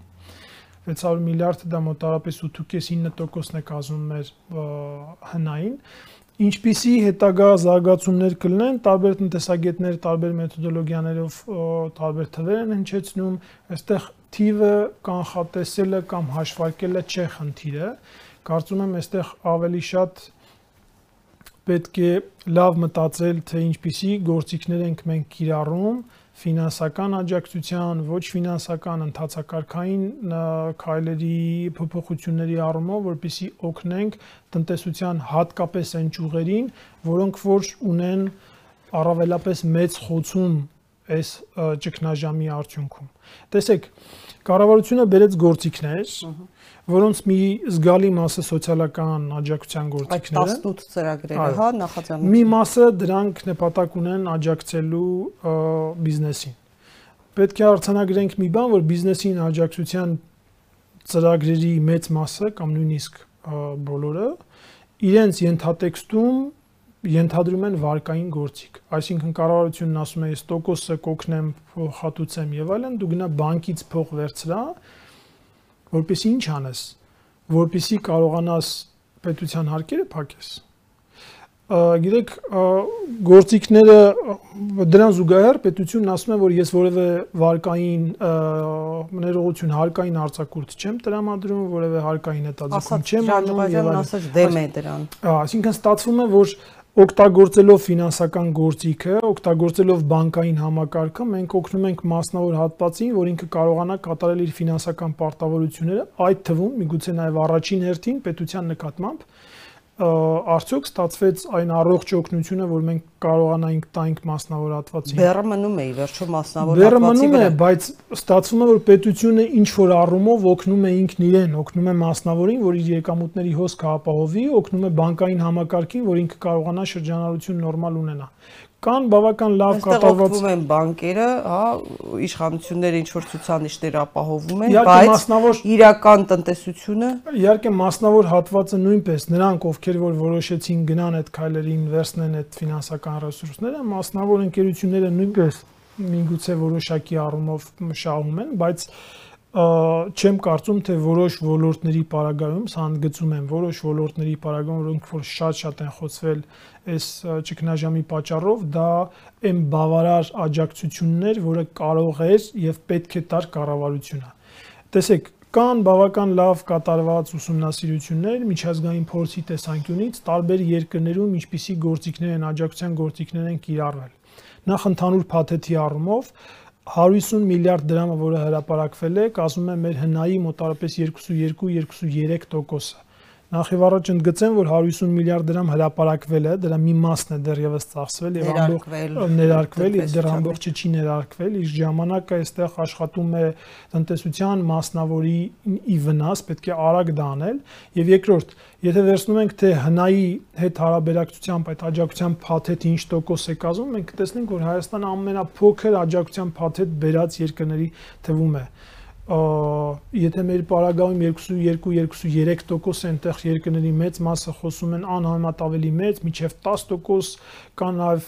600 միլիարդը դա մոտավորապես 8.9%-ն է կազմում մեր հնային ինչպիսի հետագա զարգացումներ կլինեն, տարբեր տնտեսագետներ տարբեր մեթոդոլոգիաներով տարբեր թվեր են հնչեցնում, այստեղ թիվը կանխատեսելը կամ հաշվարկելը չէ խնդիրը։ Կարծում եմ այստեղ ավելի շատ պետք է լավ մտածել, թե ինչպիսի գործիքներ ենք մենք կիրառում, ֆինանսական աջակցության, ոչ ֆինանսական ընթացակարգային քայլերի փոփոխությունների առումով, որպիսի օգնենք տնտեսության հատկապես այն ճյուղերին, որոնք որ ունեն առավելապես մեծ խոցում այս ճգնաժամի արդյունքում։ Տեսեք, կառավարությունը բերեց գործիքներ, որոնց մի զգալի մասը սոցիալական աջակցության գործիքներ են։ 18 ծրագրերը, հա, նախաձեռնություն։ Մի մասը դրանք նպատակ ունեն աջակցելու բիզնեսին։ Պետք է արձանագրենք մի բան, որ բիզնեսին աջակցության ծրագրերի մեծ մասը կամ նույնիսկ բոլորը իրենց ենթատեքստում ենթադրում են վարկային գործիք։ Այսինքն կառավարությունն ասում է, ես տոկոսը կօգնեմ, փոխհատուցեմ եւ այլն, դու գնա բանկից փող վերցրա, որպեսի ինչ անես, որպեսի կարողանաս պետության հարկերը փակես։ Գիտեք, գործիքները դրան զուգահեռ պետությունն ասում է, որ ես որևէ վարկային ներողություն հարկային արձակուրդ չեմ տրամադրում, որևէ հարկային հետաձգում չեմ անում եւ այլն։ Ասած դեմ է դրան։ Այսինքն ստացվում է, որ օգտագործելով ֆինանսական գործիքը, օգտագործելով բանկային համակարգը, մենք օգնում ենք մասնավոր հատվածին, որ ինքը կարողանա կատարել իր ֆինանսական պարտավորությունները, այդ թվում միգուցե նաև առաջին հերթին պետության նկատմամբ արդյոք ստացվեց այն առողջ օգնությունը, որ մենք կարողանայինք տանք մասնավոր հատվածին։ Բերը մնում է ի վերջո մասնավոր հատվածի վրա։ Բերը մնում է, բայց ստացվում է, որ պետությունը ինչ որ առումով օգնում է ինքն իրեն, օգնում է մասնավորին, որ իր եկամուտների հոսքը ապահովի, օգնում է բանկային համակարգին, որ ինքը կարողանա շրջանառություն նորմալ ունենա կան բավական լավ կատարված են բանկերը, հա, իշխանությունները ինչ որ ցուցանիշներ ապահովում են, բայց մասնավոր իրական տնտեսությունը իհարկե մասնավոր հատվածը նույնպես նրանք ովքեր որ որոշեցին գնան այդ քայլերին վերցնեն այդ ֆինանսական ռեսուրսները, մասնավոր ընկերությունները նույնպես միգուցե որոշակի առումով շահում են, բայց չեմ կարծում թե որոշ ոլորտների պարագայում, սա ընդգծում եմ, որոշ ոլորտների պարագայում, որոնք որ շատ-շատ են խոցվել այս ճգնաժամի պատճառով, դա այն բավարար աջակցություններ, որը կարող էր եւ պետք է տար կառավարությունը։ Տեսեք, կան բավական լավ կատարված ուսումնասիրություններ միջազգային փորձի տեսանկյունից տարբեր երկրներում ինչպիսի գործիքներ են աջակցության գործիքներ են կիրառվել։ Նախ ընդհանուր փաթեթի առումով 150 միլիարդ դրամը, որը հրապարակվել է, կազմում է մեր հնայի մոտարապես 2.2-2.3%-ը։ Նախ եւ առաջ ընդգծեմ, որ 150 միլիարդ դրամ հրապարակվել է, դրա մի մասն է դեռևս ծախսվել եւ ամբողջ ներարկվել եւ դեռ ամբողջը չի ներարկվել, իսկ ժամանակը այստեղ աշխատում է տնտեսության մասնավորի ի վնաս, պետք է արագ դանել եւ երկրորդ, եթե վերցնում ենք թե հնայի հետ հարաբերակցությամբ այդ աջակցության փաթեթը ինչ տոկոս է կազմում, մենք կտեսնենք, որ Հայաստանը ամենափոքր աջակցության փաթեթ բերած երկրների թվում է եթե մեր պարագայում 2-2-2-3% այնտեղ երկրների մեծ մասը խոսում են անհամեմատ ավելի մեծ, միջև 10% կա նաև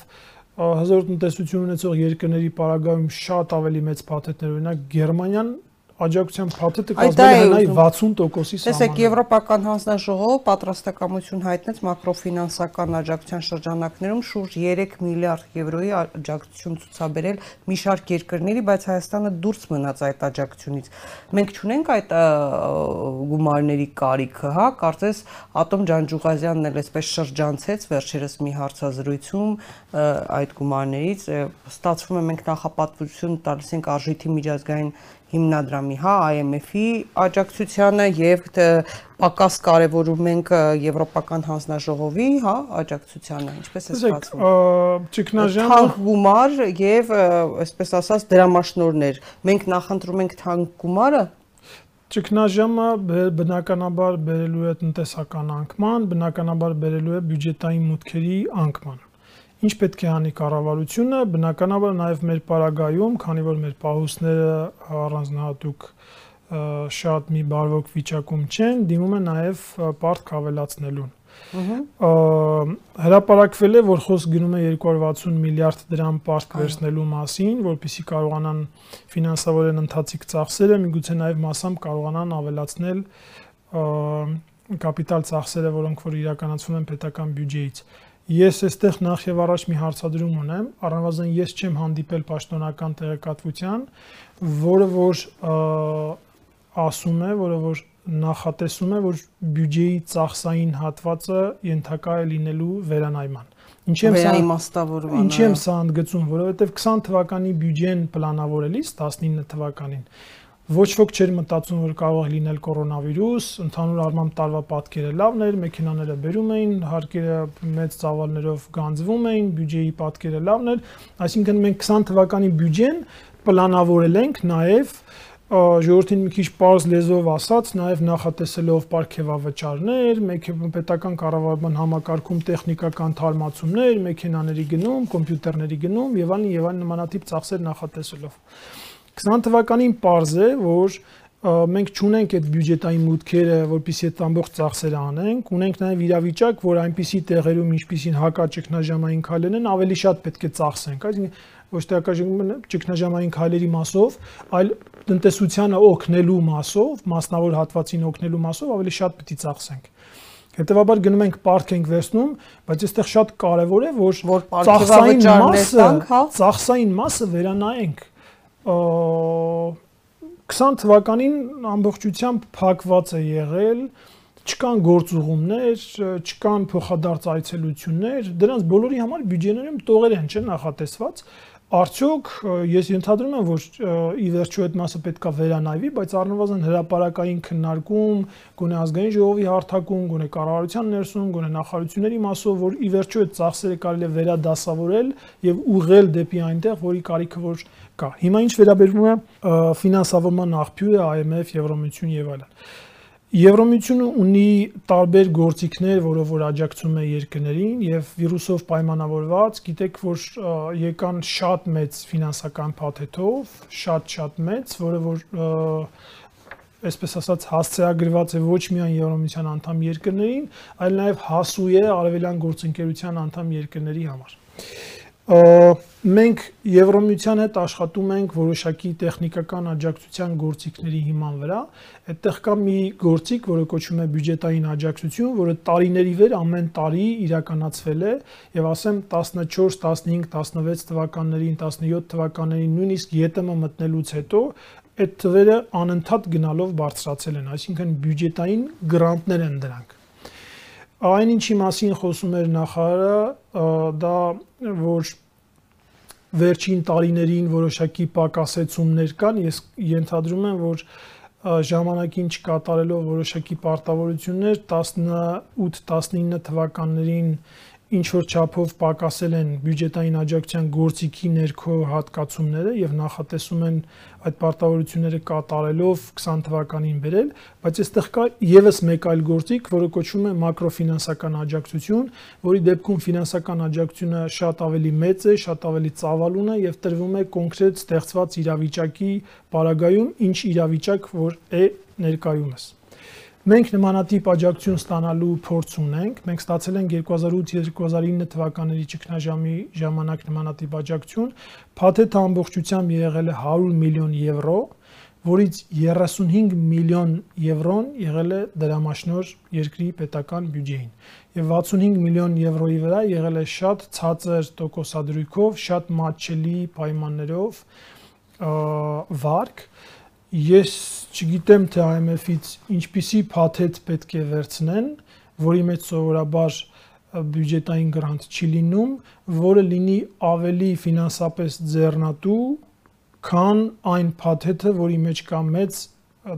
հզոր տնտեսություն ունեցող երկրների պարագայում շատ ավելի մեծ փաթեթներ, օրինակ Գերմանիան աջակցության փաթեթը կազմել է հնայի 60%-ի սահմանը։ Տեսեք, Եվրոպական հանձնաժողովը պատրաստակամություն հայտնեց մակրոֆինանսական աջակցության շրջանակներում շուրջ 3 միլիարդ եվրոյի աջակցություն ցուցաբերել մի շարք երկրների, բայց Հայաստանը դուրս մնաց այդ աջակցությունից։ Մենք չունենք այդ գումարների կարիքը, հա, կարծես Ատոմ Ջանջուղազյանն էլ այսպես շրջանցեց վերջերս մի հարցազրույցում այդ գումարներից ստացվում է մենք նախապատվություն տալիս ենք արժույթի միջազգային հիմնադրամի, հա, IMF-ի աջակցությանը եւ պակաս կարևորում ենք Եվրոպական հանձնաժողովի, հա, աջակցությանը, ինչպես է ստացվում։ Ճգնաժամը թանկ գումար եւ այսպես ասած դրամաշնորներ։ Մենք նախընտրում ենք թանկ գումարը Ճգնաժամը բնականաբար բերելու է տնտեսական անկման, բնականաբար բերելու է բյուջետային մուտքերի անկման։ Ինչ պետք է անի կառավարությունը, բնականաբար նաև մեր պարագայում, քանի որ մեր պահուստները առանձնահատուկ շատ մի բարվոք վիճակում չեն, դիմում է նաև պարտք ավելացնելուն։ Հրապարակվել է, որ խոսք գնում է 260 միլիարդ դրամ պարտք վերցնելու մասին, որpիսի կարողանան ֆինանսավորեն ընթացիկ ծախսերը, միգուցե նաև մասամբ կարողանան ավելացնել կապիտալ ծախսերը, որոնք որ իրականացվում են պետական բյուջեից։ Ես այստեղ նախ եւ առաջ մի հարցադրում ունեմ, առնվազն ես չեմ հանդիպել պաշտոնական տեղեկատվության, որը որ ասում է, որը որ նախատեսում է, որ բյուջեի ծախսային հատվածը ենթակա է լինելու վերանայման։ Ինչի եմ սա իմաստավորման։ Ինչի եմ սա ընդգծում, որովհետև 20 թվականի բյուջեն պլանավորելիս 19 թվականին ոչ ոք չէր մտածում, որ կարող է լինել կորոնավիրուս, ընդհանուր առմամբ տարվա պատկերը լավն էր, մեքենաները բերում էին, հարկերը մեծ ծավալներով գանձվում էին, բյուջեի պատկերը լավն էր, այսինքն մենք 20 թվականի բյուջեն պլանավորել ենք նաև ժողովրդին մի քիչ པարզ լեզվով ասած, նաև նախատեսելով ապարքեվավճարներ, պետական կառավարման համակարգում տեխնիկական թարմացումներ, մեքենաների գնում, կոմպյուտերների գնում եւ այլն եւ այլն նմանատիպ ծախսեր նախատեսելով։ 20 թվականին པարզ է, որ մենք չունենք այդ բյուջետային մուտքերը, որպեսզի այդ ամբողջ ծախսերը անենք, ունենք նաև իրավիճակ, որ այնպիսի տեղերում, ինչպիսին հակաճգնաժամային քայլերն են, ավելի շատ պետք է ծախսենք, այսինքն ոչ թե հակաճգնաժամային քայլերի մասով, այլ տնտեսությանը օգնելու մասով, մասնավոր հատվածին օգնելու մասով ավելի շատ պետք է ծախսենք։ Հետևաբար գնում ենք պարտք ենք վերցնում, բայց այստեղ շատ կարևոր է, որ, ծախսային մասը, հա? ծախսային մասը վերանայենք 20 թվականին ամբողջությամբ փակված է եղել, չկան գործուղումներ, չկան փոխադարձ այցելություններ, դրանց բոլորի համար բյուջեներում տողեր են չէ նախատեսված, Արդյոք ես ենթադրում եմ, որ ի վերջո այդ մասը պետքա վերանայվի, բայց առնվազն հրաապարակային քննարկում, գոնե ազգային ժողովի հարթակում, գոնե կառավարության ներսում, գոնե նախարարությունների մասով, որ ի վերջո այդ ծախսերը կարելի է վերադասավորել եւ ուղղել դեպի այնտեղ, որի կարիքը որ կա։ Հիմա ինչ վերաբերվում է ֆինանսավորման աղբյուրը, IMF, Եվրոմիություն եւ այլն։ Եվրոմիությունը ունի տարբեր գործիքներ, որով որ աջակցում է երկրներին եւ վիրուսով պայմանավորված, գիտեք, որ եկան շատ մեծ ֆինանսական փաթեթով, շատ-շատ մեծ, որը որ այսպես ասած հասցեագրված է ոչ միայն Եվրոմիության անդամ երկրներին, այլ նաև հասու է արևելյան գործընկերության անդամ երկրների համար մենք Եվրոմիության հետ աշխատում ենք որոշակի տեխնիկական աջակցության գործիքների հիման վրա։ Այդտեղ կա մի գործիք, որը կոչվում է բյուջետային աջակցություն, որը տարիների վեր ամեն տարի իրականացվել է եւ ասեմ 14, 15, 16 թվականներին, 17 թվականներին, նույնիսկ ԵՏՄ մտնելուց հետո այդ թվերը անընդհատ գնալով բարձրացել են, այսինքն բյուջետային գրանտներ են դրանք այն ինչի մասին խոսում էր նախարարը, դա որ վերջին տարիներին որոշակի պակասեցումներ կան, ես ենթադրում եմ, որ ժամանակին չկատարելով որոշակի պարտավորություններ 18-19 թվականներին ինչ որ չափով պակասել են բյուջետային աջակցության գործիքի ներքո հատկացումները եւ նախատեսում են այդ պարտավորությունները կատարելով 20 թվականին բերել, բայց այստեղ կա եւս մեկ այլ գործիք, որը կոչվում է մակրոֆինանսական աջակցություն, որի դեպքում ֆինանսական աջակցությունը շատ ավելի մեծ է, շատ ավելի ծավալուն է եւ տրվում է կոնկրետ ստեղծված իրավիճակի պարագայում, ինչ իրավիճակ որ է ներկայումս։ Մենք նմանատիպ աջակցություն ստանալու փորձ ունենք։ Մենք ստացել ենք 2008-2009 թվականների ճգնաժամի ժամանակ նմանատիպ աջակցություն։ Փաթեթը ամբողջությամբ եղել է 100 միլիոն եվրո, որից 35 միլիոն եվրոն եղել է դրամաշնոր երկրի պետական բյուջեին եւ 65 միլիոն եվրոյի վրա եղել է շատ ցածր տոկոսադրույքով, շատ մատչելի պայմաններով վարկ, Ես չգիտեմ թե IMF-ից ինչպիսի փաթեթ պետք է վերցնեն, որի մեջ սովորաբար բյուջետային գրանտ չի լինում, որը լինի ավելի ֆինանսապես ձեռնատու, քան այն փաթեթը, որի մեջ կա մեծ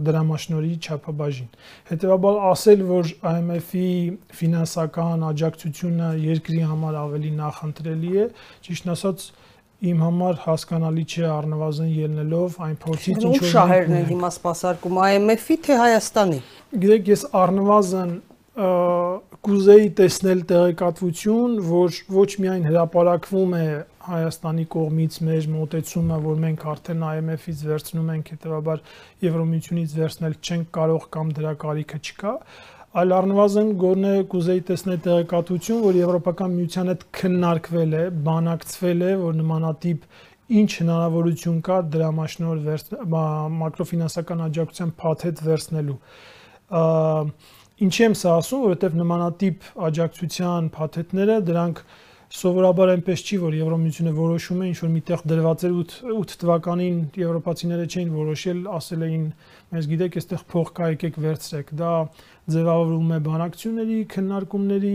դրամաշնորի չափաբաժին։ Հետևաբար ասել, որ IMF-ի ֆինանսական աջակցությունը երկրի համար ավելի նախընտրելի է, ճիշտ ասած, իմ համար հասկանալի չէ առնվազն ելնելով այն փորձից ինչ որ շահերն են հիմա սպասարկում IMF-ի թե Հայաստանի։ Գիտեք, ես առնվազն կուզեի տեսնել տեղեկատվություն, որ ոչ միայն հրապարակվում է Հայաստանի կողմից մեր մոտեցումը, որ մենք արդեն IMF-ից վերցնում ենք, հետեւաբար Եվրոմիությունից վերցնել չենք կարող կամ դրա կարիքը չկա, այլ առնվազն գոնե կուզեի տեսնել տեղեկատվություն, որ Եվրոպական միության հետ քննարկվել է, բանակցվել է, որ նմանատիպ ինչ հնարավորություն կա դրամաշնոր մակրոֆինանսական աջակցության փաթեթ վերցնելու։ Ինչի եմ սա ասում, որովհետև նմանատիպ աջակցության փաթեթները դրանք սովորաբար այնպես չի, որ Եվրոմիությունը որոշում է ինչ որ միտեղ դրված էր 8 8 թվականին եվրոպացիները չէին որոշել, ասել էին, մենք գիտեք, այստեղ փող կա, եկեք վերցրեք։ Դա ձևավորվում է բանակցությունների, քննարկումների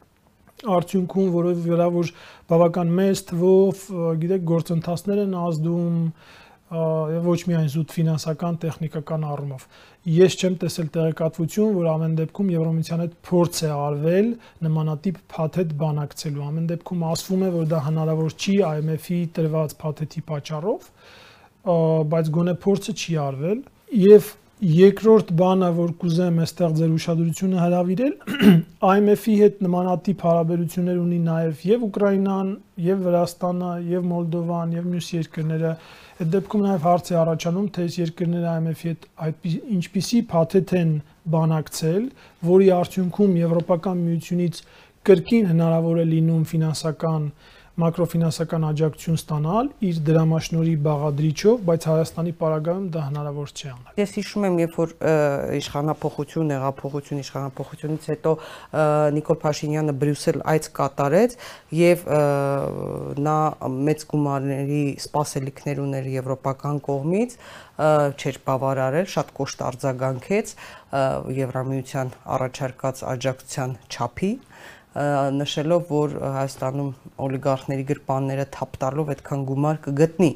արդյունքում, որով վրա որ բավական մեծ թվով, գիտեք, գործընթացներ են ազդում ոչ միայն զուտ ֆինանսական, տեխնիկական առումով։ Ես չեմ տեսել տեղեկատվություն, որ ամեն դեպքում Եվրոմիության հետ փորձ է արվել նմանատիպ փաթեթ բանակցելու։ Ամեն դեպքում ասվում է, որ դա հնարավոր չի IMF-ի տրված փաթեթի պատճառով, բայց գոնե փորձը չի արվել եւ Երկրորդ բանը, որ կուզեմ այստեղ ձեր ուշադրությունը հրավիրել, IMF-ի հետ նմանատիպ հարաբերություններ ունի նաև եւ Ուկրաինան, եւ Վրաստանը, եւ Մոլդովան, եւ մյուս երկրները։ Այդ դեպքում նաև հարց է առաջանում, թե այս երկրները IMF-ի հետ այդ ինչպիսի փաթեթ են բանակցել, որի արդյունքում Եվրոպական միությունից կրկին հնարավոր է լինում ֆինանսական մակրոֆինանսական աջակցություն ստանալ իր դրամաշնորի բաղադրիչով, բայց Հայաստանի պարագայում դա հնարավոր չի անել։ Ես հիշում եմ, երբ որ իշխանապողություն, հեղափոխություն, իշխանապողությունից հետո Նիկոլ Փաշինյանը Բրյուսել այց կատարեց եւ նա մեծ գումարների սպասելիքներ ուներ եվրոպական կողմից չէր բավարարել, շատ կոշտ արձագանքեց Եվրամիության առաջարկած աջակցության չափի նշելով, որ Հայաստանում օլիգարխների գրպանները թափ տալով այդքան գումար կգտնի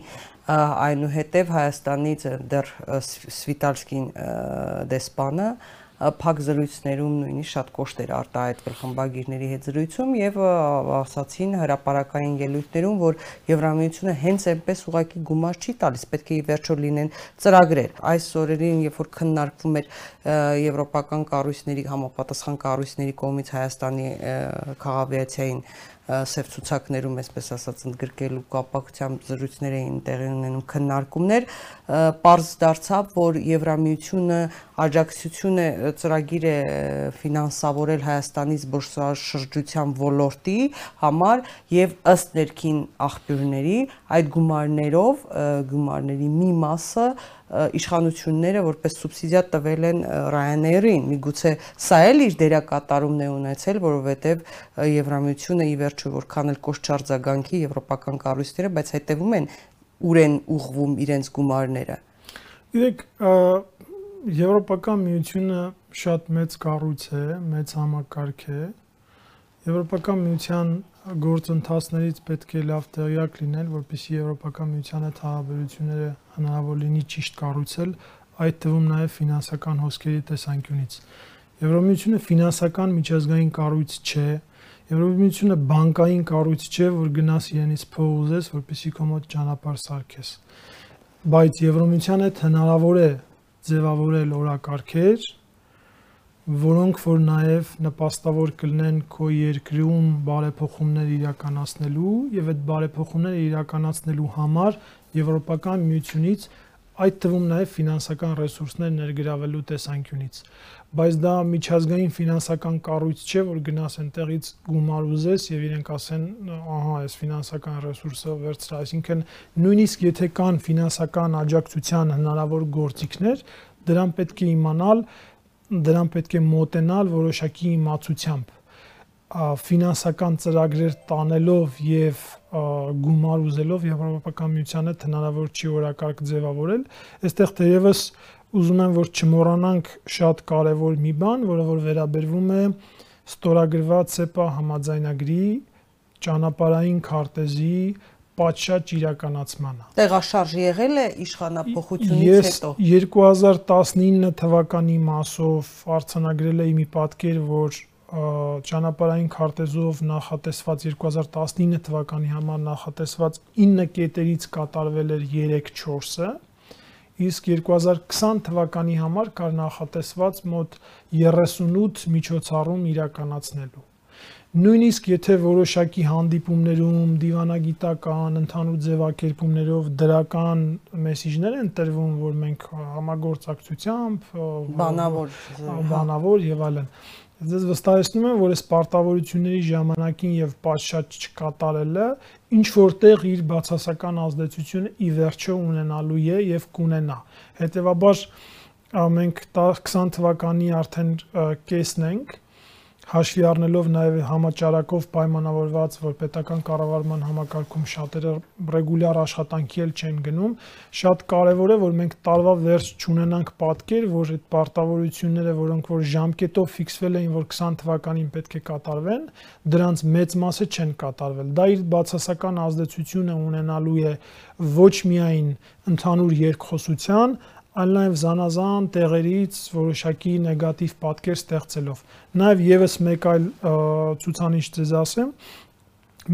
այնուհետև Հայաստանից դեռ Սվիտալսկին դեսպանը փակ զրույցներում նույնիսկ շատ կոշտեր արտահայտվել խմբագիրների հետ զրույցում եւ ասացին հրաապարակային ելույթներում, որ Եվրամիությունը հենց այնպես ուղակի գումար չի տալիս, պետք է ի վերջո լինեն ծրագրեր։ Այս օրերին, երբ որ քննարկվում էր եվրոպական կառույցների համապատասխան կառույցների կողմից Հայաստանի քաղաքավիացիային սև ցուցակներում, այսպես ասած, ընդգրկելու կապակցությամբ զրույցներ էին տեղի ունենում քննարկումներ, པարզ դարձավ, որ Եվրամիությունը աջակցություն է ծրագիր է ֆինանսավորել Հայաստանի զբոսաշրջության ոլորտի համար եւ ըստ ներքին աղբյուրների այդ գումարներով գումարների մի մասը իշխանությունները որպես սուբսիդիա տվել են Ryanair-ին։ Միգուցե սա էլ իր դերակատարումն է ունեցել, որովհետև Եվրամիությունը ի վերջո որքան էլ կոշտ-չարձագանքի եվրոպական կառույցները, բայց հետևում են ուր են ուղվում իրենց գումարները։ Գիտեք, Եվրոպական միությունը շատ մեծ կառույց է, մեծ համակարգ է։ Եվրոպական միության գործընթացներից պետք է լավ տեղյակ լինել, որպեսզի Եվրոպական միության հետ հարաբերությունները հնարավոր լինի ճիշտ կառուցել, այդ թվում նաև ֆինանսական հոսքերի տեսանկյունից։ Եվրոմիությունը ֆինանսական միջազգային կառույց չէ, Եվրոմիությունը բանկային կառույց չէ, որ գնաս իրենից փող ուզես, որպեսի քո մոտ ճանապարհ սարքես։ Բայց Եվրոմիության հետ հնարավոր է ձևավորել օրակարգեր, որոնք որ նաև նպաստավոր կլինեն քո երկրում բարեփոխումներ իրականացնելու եւ այդ բարեփոխումները իրականացնելու համար Եվրոպական միությունից այդ թվում նաև ֆինանսական ռեսուրսներ ներգրավելու տեսանկյունից բայց դա միջազգային ֆինանսական կառույց չէ, որ գնաս այնտեղից գումար ուզես եւ իրենք ասեն, ահա, այս ֆինանսական ռեսուրսը վերցրա, այսինքն նույնիսկ եթե կան ֆինանսական աջակցության հնարավոր գործիքներ, դրան պետք է իմանալ, դրան պետք է մոտենալ որոշակի իմացությամբ ֆինանսական ծրագրեր տանելով եւ գումար ուզելով Եվրոպական միությանը հնարավոր չի օրակարգ ձևավորել, այստեղ թերևս ուզում եմ որ չմոռանանք շատ կարևոր մի բան, որը որ վերաբերվում է ստորագրված ՍԵՊԱ համաձայնագրի ճանապարհային քարտեզի պատշաճ իրականացմանը։ Տեղաշարժ եղել է իշխանապողությունից հետո։ Ես 2019 թվականի մասով արձանագրել էի մի պատկեր, որ ճանապարհային քարտեզով նախատեսված 2019 թվականի համար նախատեսված 9 կետերից կատարվել էր 3-4-ը իսկ 2020 թվականի համար կար նախատեսված մոտ 38 միջոցառում իրականացնելու։ Նույնիսկ եթե որոշակի հանդիպումներում դիվանագիտական, ընդհանուր ձևակերպումներով դրական մեսիջներ են տրվում, որ մենք համագործակցությամբ բանավոր բանավոր եւ այլն, Ձեզ վստահեցնում եմ, որ այս պարտավորությունների ժամանակին եւ պատշաճ չկատարելը ինչ որտեղ իր բացասական ազդեցությունը ի վերջո ունենալու է եւ կունենա։ Հետևաբար մենք 20 թվականի արդեն կեսն ենք հաշվի առնելով նաև համաճարակով պայմանավորված, որ պետական կառավարման համակարգում շատերը ռեգուլյար աշխատանքի էլ չեն գնում, շատ կարևոր է, որ մենք տարվա վերջ չունենանք պատկեր, որ այդ պարտավորությունները, որոնք որ ժամկետով ֆիքսվել էին, որ 20 թվականին պետք է կատարվեն, դրանց մեծ մասը չեն կատարվել։ Դա իր բացասական ազդեցությունը ունենալու է ոչ միայն ընդհանուր երկխոսության, այլ նաև զանազան տեղերից որոշակի նեգատիվ պատկեր ստեղծելով։ Նաև եւս մեկ այլ ցուցանիշ ձեզ ասեմ,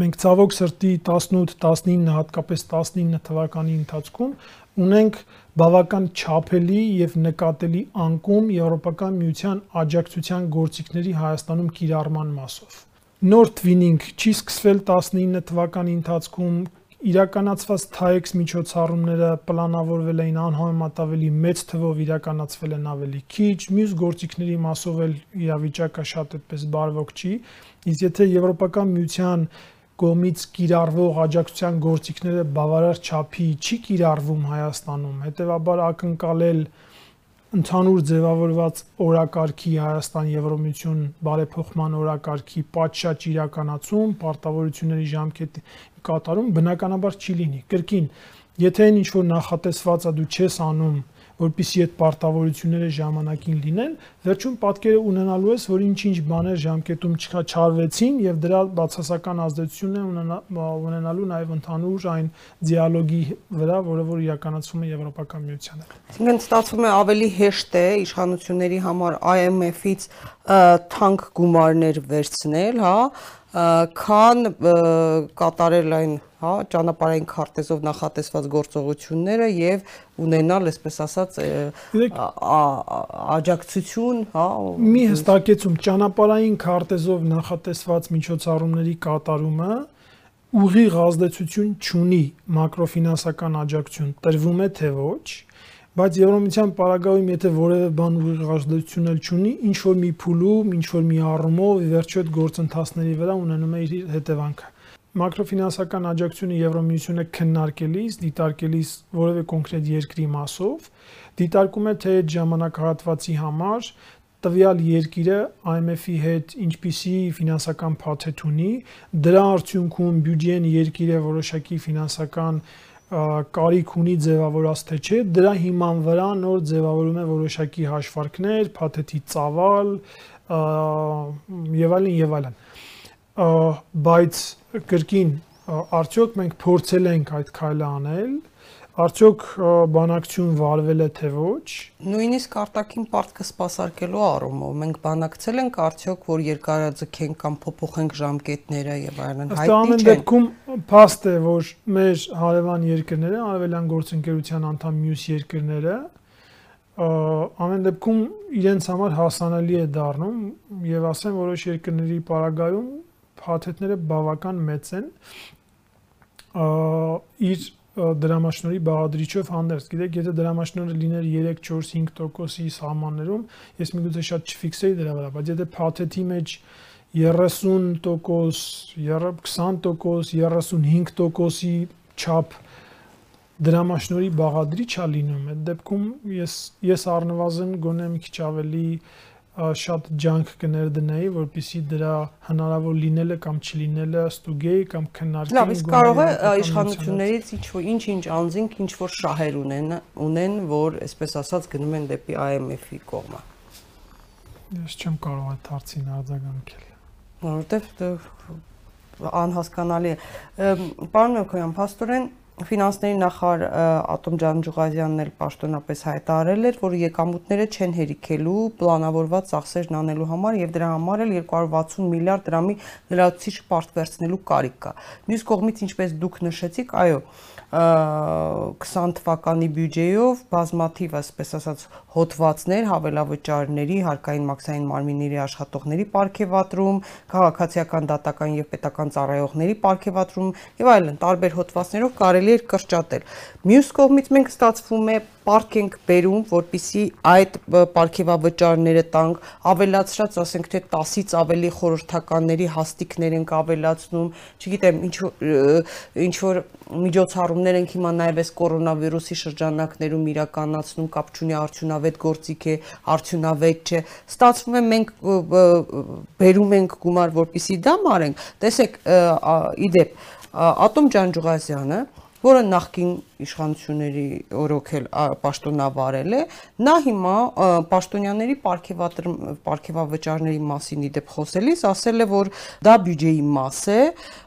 մենք ցավոք սրտի 18-19 հատկապես 19 թվականի ընթացքում ունենք բավական չափելի եւ նկատելի անկում Եվրոպական միության աջակցության գործիքների Հայաստանում կիրառման մասով։ Նոր twinning չի սկսվել 19 թվականի ընթացքում իրականացված TAEX միջոցառումները պլանավորվել էին անհամեմատ ավելի մեծ թվով իրականացվել են ավելի քիչ, մյուս գործիքների մասով էլ իրավիճակը շատ այդպես բարվոք չի, իսկ եթե Եվրոպական միության կողմից կիրառվող աջակցության գործիքները բավարար չափի չի կիրառվում Հայաստանում, հետեւաբար ակնկալել ընդհանուր ձևավորված օրակարգի Հայաստան Եվրոմիություն բարեփոխման օրակարգի պատշաճ իրականացում, պարտավորությունների ժամկետի կատարում բնականաբար չի լինի։ Կրկին, եթե այն ինչ որ նախատեսված է դու չես անում, որpիսի այդ պարտավորությունները ժամանակին լինեն, վերջում պատկերը ունենալու ես, որ ինչ-ինչ բաներ ժամկետում չարվեցին եւ դրա բացասական ազդեցություն է ունենալու նաեւ ընդհանուր այն դիալոգի վրա, որը որ իրականացվում է Եվրոպական միության հետ։ Այսինքն ստացվում է ավելի հեշտ է իշխանությունների համար IMF-ից թանկ գումարներ վերցնել, հա, քան կատարել այն հա ճանապարհային քարտեզով նախատեսված գործողությունները եւ ունենալ, այսպես ասած, աջակցություն, հա մի հստակեցում ճանապարհային քարտեզով նախատեսված միջոցառումների կատարումը ուղիղ ազդեցություն չունի մակրոֆինանսական աջակցություն տրվում է թե ոչ բայց Եվրոմիության պարագայում եթե որևէ բան ուղիղ ազդեցություն էլ չունի, ինչ որ մի փուլում, ինչ որ մի առումով վերջո այդ գործընթացների վրա ունենում է իր հետևանքը։ Մակրոֆինանսական աջակցությունը Եվրոմիությունը քննարկելիս, դիտարկելիս որևէ կոնկրետ երկրի մասով, դիտարկում է թե այդ ժամանակահատվածի համար տվյալ երկիրը IMF-ի հետ ինչպիսի ֆինանսական փաթեթ ունի, դրա արդյունքում բյուջեն երկիրը որոշակի ֆինանսական կարիք ունի ձևավորած թե չէ, դրա հիման վրա նոր ձևավորում է որոշակի հաշվարկներ, փաթեթի ծավալ եւ այլն եւ այլն։ Բայց կրկին արդյոք մենք փորձել ենք այդ քայլը անել, Արդյոք բանակցություն վարվել է թե ոչ։ Նույնիսկ արտաքին պարտքը սпасարկելու առումով մենք բանակցել ենք արդյոք որ երկարաձգենք կամ փոփոխենք ժամկետները եւ այլն հայտնի չէ։ Ըստ ամեն դեպքում փաստ է որ մեր հարևան երկրները, արևելյան գործընկերության անդամ մյուս երկրները ամեն դեպքում իրենց համար հասանելի է դառնում եւ ասեմ որոշ երկրների պարագայում փաթեթները բավական մեծ են իր դրամաշնորի բաղադրիչով հանդերձ։ Գիտեք, եթե դրամաշնորը լիներ 3, 4, 5%-ի սահմաններում, ես միգուցե շատ չֆիքսեի դրա վրա, բայց եթե փաթեթի մեջ 30%, 20%, 35%-ի չափ դրամաշնորի բաղադրիչ է լինում, այդ դեպքում ես ես առնվազն գոնե մի քիչ ավելի շատ ջանք կներդնեի, որpիսի դրա հնարավոր լինելը կամ չլինելը ստուգեի կամ քննարկեի։ Լավ, իսկ կարող է իշխանություններից ինչ որ ինչ-ինչ անձինք ինչ որ շահեր ունեն, ունեն, որ այսպես ասած գնում են դեպի IMF-ի կողմը։ Ես չեմ կարող այդ հարցին արձագանքել։ Որովհետև անհասկանալի է։ Պարոն Մելքոյան, փաստորեն ֆինանսների նախարար Ատոմ Ջանջուղազյանն էլ պաշտոնապես հայտարարել էր, որ եկամուտները չեն հերիքելու պլանավորված ծախսերն անելու համար եւ դրա համար էլ 260 միլիարդ դրամի լրացուցիչ պարտվերցնելու կարիք կա։ Մյուս կողմից, ինչպես դուք նշեցիք, այո, 20 թվականի բյուջեով բազմաթիվ, այսպես ասած, հոդվածներ հավելավճարների, հարկային մաքսային մարմինների աշխատողների ապարքեվատրում, քաղաքացիական դատական եւ պետական ծառայողների ապարքեվատրում եւ այլն տարբեր հոդվածներով կարելի էր կրճատել։ Մյուս կողմից մենք ստացվում է պարկ ենք բերում, որpիսի այդ պարքեվավճարները տանք, ավելացրած, ասենք թե 10-ից ավելի խորհրդականների հաստիկներ ենք ավելացնում, չգիտեմ, ինչ ինչ որ միջոցառումներ ենք հիմա նաև այս կորոնավիրուսի շրջանակներում իրականացնում, կապ չունի արդյունավետ գործիք է, արդյունավետ չէ։ Ստացվում է մենք բերում ենք գումար, որpիսի դա մարենք։ Տեսեք, իդեպ Ատոմ Ջանջուղազյանը որը նախկին իշխանությունների օրոքել պաշտոնավարել է, նա հիմա պաշտոնյաների պարգևավճարների մասին իդեպ խոսելիս ասել է, որ դա բյուջեի մաս է,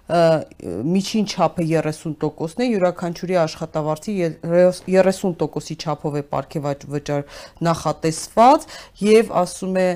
միջին չափը 30%-ն է, յուրաքանչյուրի աշխատավարձի 30%-ի չափով է ապարքեվաճար նախատեսված եւ ասում է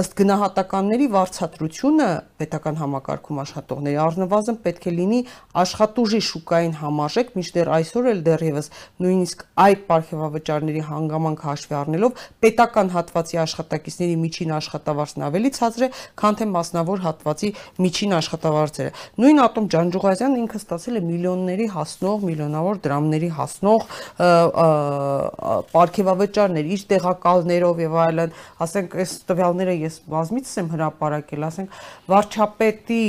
ըստ գնահատականների վարձատրությունը պետական համակարգում աշխատողների առնվազն պետք է լինի աշխատուժի շուկային համարժեք, մինչդեռ այսօր էլ դեռևս նույնիսկ այդ ապարքեվաճարների հանգամանք հաշվի առնելով պետական հատվածի աշխատակիցների միջին աշխատավարձն ավելի ցածր է, քան թե մասնավոր հատվածի միջին աշխատավարձերը Նույն Ատոմ Ջանջուղազյանը ինքը ստացել է միլիոնների հասնող, միլիոնավոր դրամների հասնող ապարքեվավճարներ իր տեղակալներով եւ այլն, ասենք այս տվյալները ես բազմիցս եմ հրապարակել, ասենք վարչապետի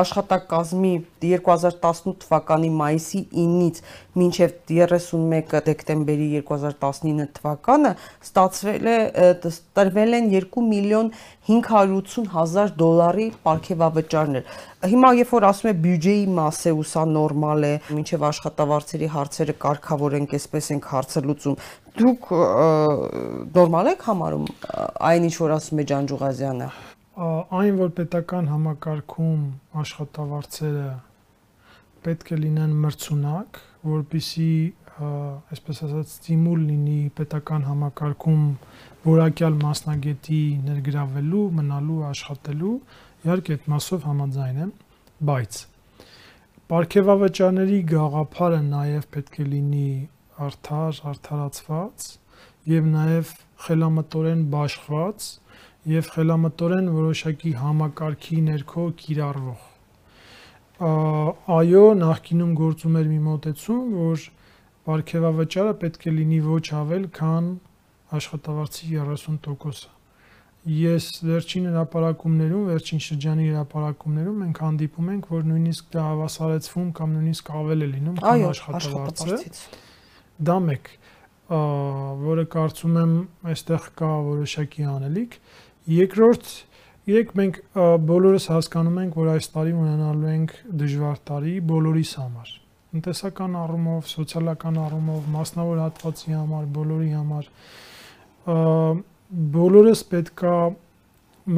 աշխատակազմի 2018 թվականի մայիսի 9-ից մինչև 31 դեկտեմբերի 2019 թվականը ստացվել է տրվել են 2 միլիոն 580 հազար դոլարի ապարքեվավճարներ։ Հիմա երբ որ ասում է բյուջեի մաս է ու սա նորմալ է, մինչև աշխատավարձերի հարցերը կարգավորենք, այսպես ենք հարցը լուծում, դուք նորմալ եք համարում այն ինչ որ ասում է Ջանջուղազյանը այն որ պետական համակարգում աշխատավարձերը պետք է լինեն մրցունակ, որբիսի այսպես ասած ստիմուլ լինի պետական համակարգում որակյալ մասնագետի ներգրավելու, մնալու, աշխատելու, իհարկե այդ մասով համաձայն եմ, բայց Պարքեվավճարների գաղափարը նաև պետք է լինի արդար, արդարացված եւ նաև խելամտորեն բաշխված եւ խելամտորեն որոշակի համակարգի ներքո կիրառվող։ Այո, նախկինում գործում էր մի մոտեցում, որ ապարքեվավճարը պետք է լինի ոչ ավել, քան աշխատավարձի 30%-ը։ Ես վերջին հրապարակումներում, վերջին շրջանի հրապարակումներում մենք հանդիպում ենք, որ նույնիսկ դա հավասարեցվում կամ նույնիսկ ավել է լինում, քան աշխատավարձը։ Դա մեկ, որը կարծում եմ այստեղ կա որոշակի անելիք, Երկրորդ, երեք մենք բոլորս հասկանում ենք, որ այս տարի ունենալու ենք դժվար տարի բոլորիս համար։ Տնտեսական առումով, սոցիալական առումով, մասնավոր հատվածի համար, բոլորի համար բոլորս պետքա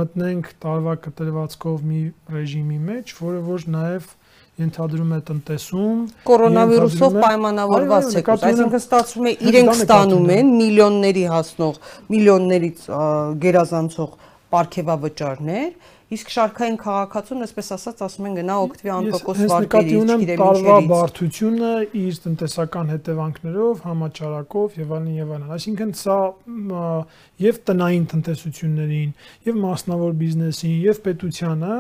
մտնենք տարվա կտրվածքով մի ռեժիմի մեջ, որը որ նաև ենթադրում է տնտեսում, կորոնավիրուսով պայմանավորված է, այսինքն ստացվում է իրենք ստանում են միլիոնների հասնող, միլիոններից գերազանցող ապարքեվավճարներ, իսկ շարքային քաղաքացուն, այսպես ասած, ասում են գնա օգտվի անտոկոս վարկերի, չգիտեմ, տարվա բարդությունը իր տնտեսական հետևանքներով, համաճարակով եւ այլն եւ այլն։ Այսինքն սա եւ տնային տնտեսություններին, եւ մասնավոր բիզնեսին, եւ պետությանը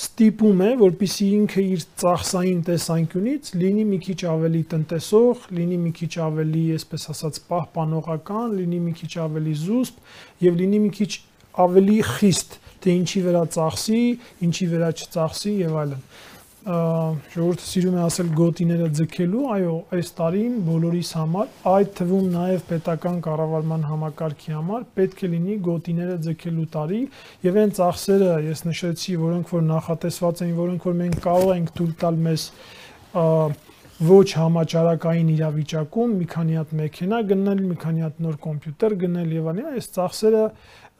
ստիպում է, որpիսի ինքը իր ծախսային տեսանկյունից լինի մի քիչ ավելի տնտեսող, լինի մի քիչ ավելի, այսպես ասած, պահպանողական, լինի մի քիչ ավելի զուսպ եւ լինի մի քիչ ավելի խիստ, թե ինչի վրա ծախսի, ինչի վրա չծախսի եւ այլն ժողովուրդը սիրում է ասել գոտիները ձգելու, այո, այս տարին բոլորիս համար, այդ թվում նաև պետական կառավարման համակարգի համար պետք է լինի գոտիները ձգելու տարի եւ այն ծախսերը, ես նշեցի, որոնք որ նախատեսված են, որոնք որ մենք կարող ենք թույլ տալ մեզ ոչ համաճարակային իրավիճակում մի քանի հատ մեքենա գնել, մի քանի հատ նոր կոմպյուտեր գնել եւ այլն, այս ծախսերը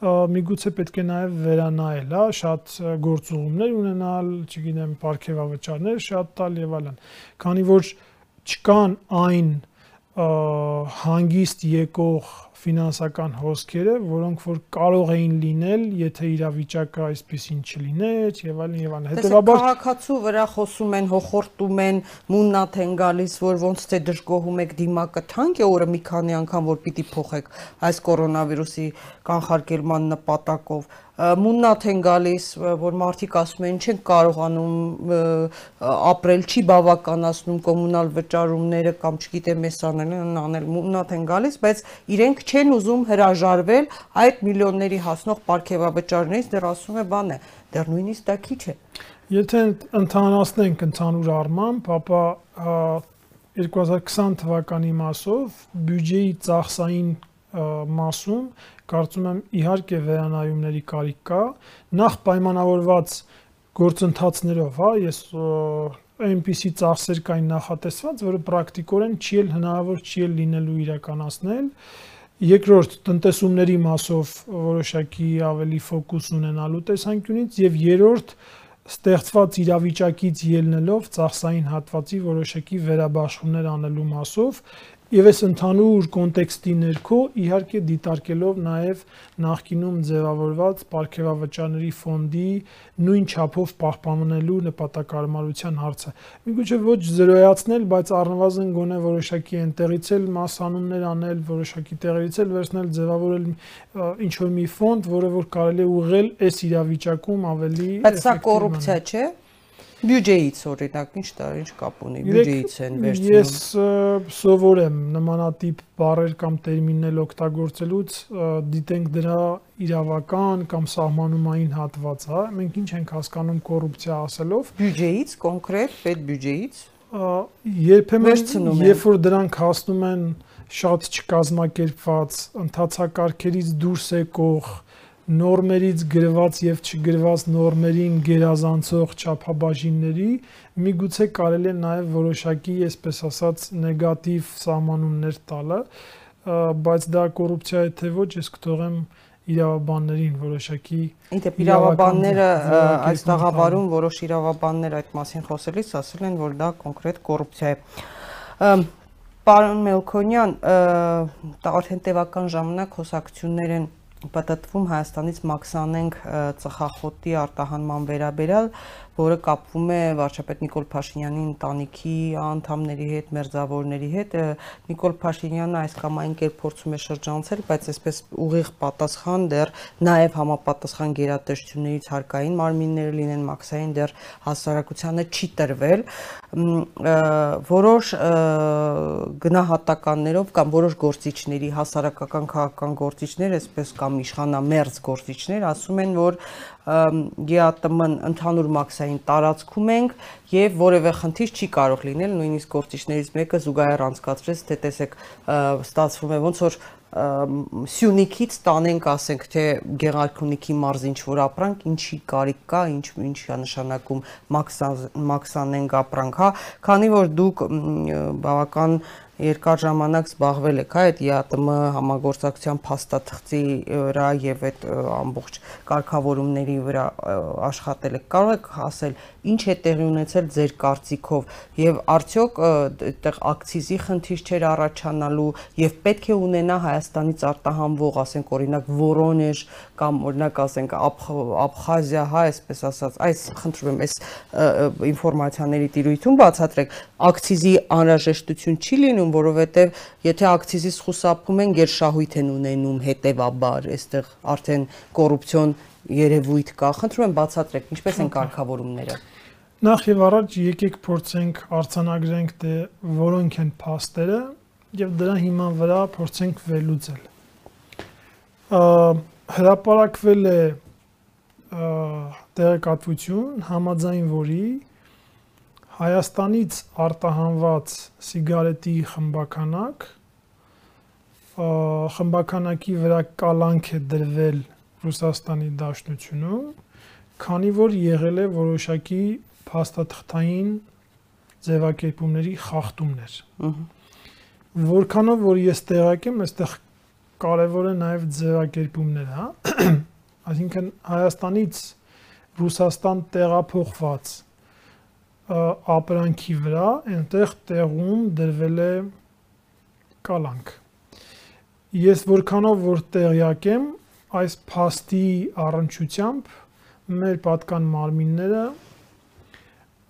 միգուցե պետք է նաև վերանայել, հա, շատ գործուղումներ ունենալ, չգիտեմ, ապարքեվավճարներ շատ տալ եւ այլն։ Քանի որ չկան այն հանգիստ եկող ֆինանսական հոսքերը, որոնք որ կարող էին լինել, եթե իրավիճակը այսպեսին չլիներ եւ այլն եւ այլն։ Հետեւաբար քաղաքացու վրա խոսում են, հոխորտում են, մուննաթ են գալիս, որ ոնց թե դժգոհում եք դիմակը թանկ է օրը մի քանի անգամ որ պիտի փոխեք այս կորոնավիրուսի կանխարգելման նպատակով մուննաթ են գալիս, որ մարդիկ ասում են չեն կարողանում ապրել, չի բավականացնում կոմունալ վճարումները կամ չգիտեմ ես անել, անել մուննաթ են գալիս, բայց իրենք չեն ուզում հրաժարվել այդ միլիոնների հասնող ապարքեվավճարներից, դեռ ասում է բան է, դեռ նույնիսկ դա քիչ է։ Եթե ընդհանրացնենք ընդհանուր առմամբ, ապա 2020 թվականի մասով բյուջեի ծախսային մասում կարծում եմ իհարկե վերանայումների կարիք կա նախ պայմանավորված գործընթացներով, հա, ես այնպիսի ծախսեր կային նախատեսված, որը պրակտիկորեն չի էլ հնարավոր չի էլ լինելու իրականացնել։ Երկրորդ տնտեսումների մասով որոշակի ավելի ֆոկուս ունենալու տեսանկյունից եւ երրորդ ստեղծված իրավիճակից ելնելով ծախսային հատվածի որոշակի վերաբաշխումներ անելու մասով Եվ այս ընդհանուր կոնտեքստի ներքո իհարկե դիտարկելով նաև նախկինում ձևավորված ապարքեվավճարների ֆոնդի նույն չափով պահպանելու նպատակարարության հարցը։ Միգուցե ոչ զրոյացնել, բայց առնվազն գոնե որոշակի այնտեղից էլ մասանումներ անել, որոշակի տեղերից էլ վերցնել, ձևավորել ինչ որ մի ֆոնդ, որը որ կարելի է ուղղել այս իրավիճակում ավելի Բայց սա կոռուպցիա չէ։ Բյուջեից օրինակ ինչ տա, ինչ կապ ունի բյուջեից են վերցնում։ Ես սովոր եմ նմանատիպ բառեր կամ տերմիններ օգտագործելուց դիտենք դրա իրավական կամ սահմանումային հատված, հա։ Մենք ինչ ենք հասկանում կոռուպցիա ասելով։ Բյուջեից, կոնկրետ պետ բյուջեից երբեմն երբ որ դրանք հասնում են շատ չկազմակերպված ընթացակարգերից դուրս եկող նորմերից գրված եւ չգրված նորմերին գերազանցող չափաբաժինների միգուցե կարելի է նաեւ որոշակի, այսպես ասած, նեգատիվ սահմանումներ տալը, բայց դա կոռուպցիա է թե ոչ, ես կթողեմ իրավաբաններին որոշակի Իդեպ իրավաբանները այս տաղավարում որոշ իրավաբաններ այդ մասին խոսելիս ասել են, որ դա կոնկրետ կոռուպցիա է։ Պարոն Մելքոնյան, արդեն տևական ժամանակ խոսակցություններ են պատտվում Հայաստանից մաքսանենք ծխախոտի արտահանման վերաբերյալ, որը կապվում է վարչապետ Նիկոլ Փաշինյանի ընտանիքի անդամների հետ, մերձավորների հետ։ Նիկոլ Փաշինյանը այս կամ այն կերպ փորձում է շրջանցել, բայց այսպես ուղիղ պատասխան դեռ նաև համապատասխան գերատեսչություններից հարկային մարմինները լինեն մաքսային դեռ հասարակությանը չի տրվել որոշ գնահատականներով կամ որոշ գործիչների հասարակական քաղաքական գործիչներ, այսպես կամ իշխանամերձ գործիչներ ասում են, որ ԵԱՏՄ-ն ընդհանուր մաքսային տարածքում ենք եւ որևէ խնդիր չի կարող լինել, նույնիսկ գործիչներից մեկը զուգահեռ անցկացրեց, թե տեսեք ստացվում է ոնց որ Սյունիքից տանենք, ասենք, թե Գեղարքունիքի մարզ ինչ որ ապրանք, ինչի կարիք կա, ինչ ինչի է նշանակում մաքսանենք ապրանք, հա, քանի որ դուք բավական երկար ժամանակ զբաղվել եք հա այդ ԵԱՏՄ համագործակցության փաստաթղթի վրա եւ այդ ամբողջ կարգավորումների վրա աշխատել եք կարող եք ասել ինչ է տեղի ունեցել ձեր կարծիքով եւ արդյոք այդտեղ ակցիզի խնդիր չէր առաջանալու եւ պետք է ունենա Հայաստանից արտահանվող, ասենք օրինակ Վորոնեժ կամ օրինակ ասենք Աբխազիա, հա, այսպես ասած, այս խնդրում եմ, այս ինֆորմացիաների տիրույթում բացատրեք, ակցիզի անհրաժեշտություն չի լինում, որովհետեւ եթե ակցիզից խուսափում են, գերշահույթ են ունենում հետեւաբար, այստեղ արդեն կոռուպցիոն երևույթ կա։ Խնդրում եմ բացատրեք, ինչպես են կարգավորումները։ Նախ եւ առաջ եկեք փորձենք արցանագրենք թե որոնք են փաստերը եւ դրա հիման վրա փորձենք վերլուծել։ Հրապարակվել է տեղեկատվություն, համաձայն որի Հայաստանից արտահանված սիգարետի խմբականակ խմբականակի վրա կալանք է դրվել Ռուսաստանի Դաշնությունում, քանի որ եղել է որոշակի փաստաթղթային ձևակերպումների խախտումներ։ Որքանով որ ես տեղակ եմ, այստեղ կարևոր է նաև ձևակերպումները, հա։ Այսինքն Հայաստանից Ռուսաստան տեղափոխված ապրանքի վրա այնտեղ տեղում դրվել է կալանք։ Ես որքանով որ տեղյակ եմ, այս փաստի առնչությամբ մեր պատկան մարմինները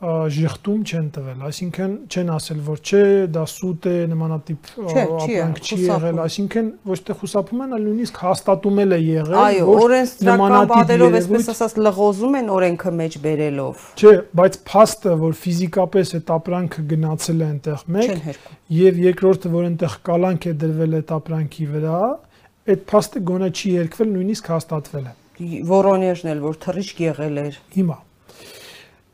ժխտում չեն տվել, այսինքն չեն ասել, որ չէ, դա սուտ է, նմանատիպ ապրանք չի եղել, այսինքն ոչ թե խուսափում են, այլ նույնիսկ հաստատում էլ է եղել, որ նմանատիպ պատերով այսպես ասած լղոզում են օրենքը մեջ բերելով։ Չէ, բայց փաստը, որ ֆիզիկապես այդ ապրանքը գնացել է այնտեղ մեկ, եւ երկրորդը, որ այնտեղ կալանք է դրվել այդ ապրանքի վրա, այդ փաստը գոնե չի երկվել, նույնիսկ հաստատվել է։ Որոնեժն էլ որ թռիչք եղել էր։ Հիմա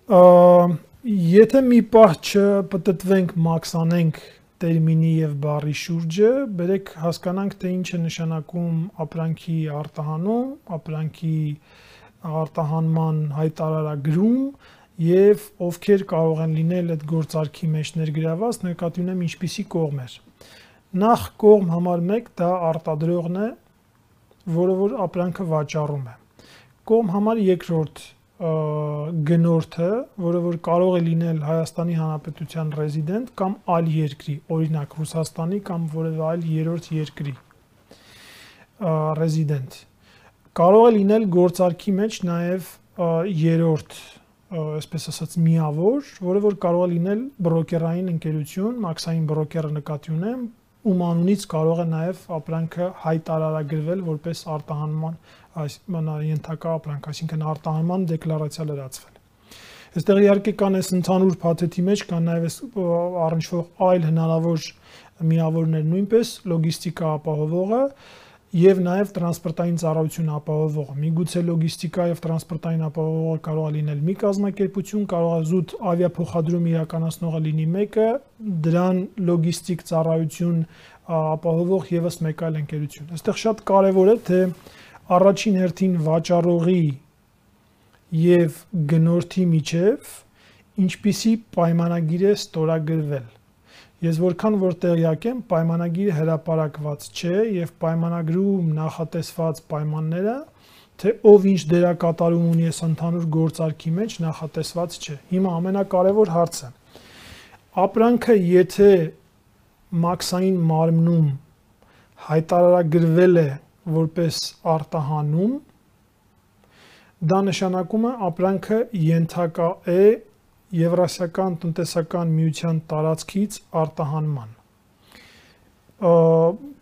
եթե մի պահ չպտտվենք, մաքսանենք տերմինի եւ բառի շուրջը, բերեք հասկանանք, թե ինչ է նշանակում ապրանքի արտահանում, ապրանքի արտահանման հայտարարագրում եւ ովքեր կարող են լինել այդ գործարքի մեջ ներգրաված, նկատի ունեմ ինչպիսի կողմեր։ Նախ կողմ համար 1 դա արտադրողն է, որը որ ապրանքը վաճառում է։ Կողմ համար 2 գնորդը, որը որ կարող է լինել Հայաստանի Հանրապետության ռեզիդենտ կամ այլ երկրի, օրինակ Ռուսաստանի կամ որևէ այլ երրորդ երկրի ռեզիդենտ։ Կարող է լինել գործարքի մեջ նաև երրորդ այսպես ասած միավոր, որը որ կարող է լինել բրոկերային ընկերություն, մաքսային բրոկերը նկատի ունեմ, ում անունից կարող է նաև ապրանքը հայտարարագրվել որպես արտահանման այս մնա ենթակա ապրանք, այսինքն արտահանման դեկլարացիա լրացվել։ Այստեղ իհարկե կան այս ընդհանուր փաթեթի մեջ կան նաև այս առնչվող այլ հնարավոր միավորներ նույնպես լոգիստիկա ապահովողը եւ նաեւ տրանսպորտային ծառայություն ապահովողը։ Միգուցե լոգիստիկա եւ տրանսպորտային ապահովողը կարող է լինել մի կազմակերպություն, կարող է զուտ ավիափոխադրում իրականացնողը լինի մեկը, դրան լոգիստիկ ծառայություն ապահովող եւս մեկ այլ ընկերություն։ Այստեղ շատ կարեւոր է թե առաջին հերթին վաճառողի եւ գնորդի միջև ինչպիսի պայմանագիր է ստորագրվել։ Ես որքան որ տեղյակ եմ, պայմանագիրը հրապարակված չէ եւ պայմանագրում նախատեսված պայմանները թե ով ինչ դերակատարում ունի այս ընդհանուր գործարքի մեջ նախատեսված չէ։ Հիմա ամենակարևոր հարցը։ Ապրանքը եթե մաքսային մարմնում հայտարարագրվել է որպես արտահանում դա նշանակում է ապրանքը ենթակա է Եվրասիական տնտեսական միության տարածքից արտահանման։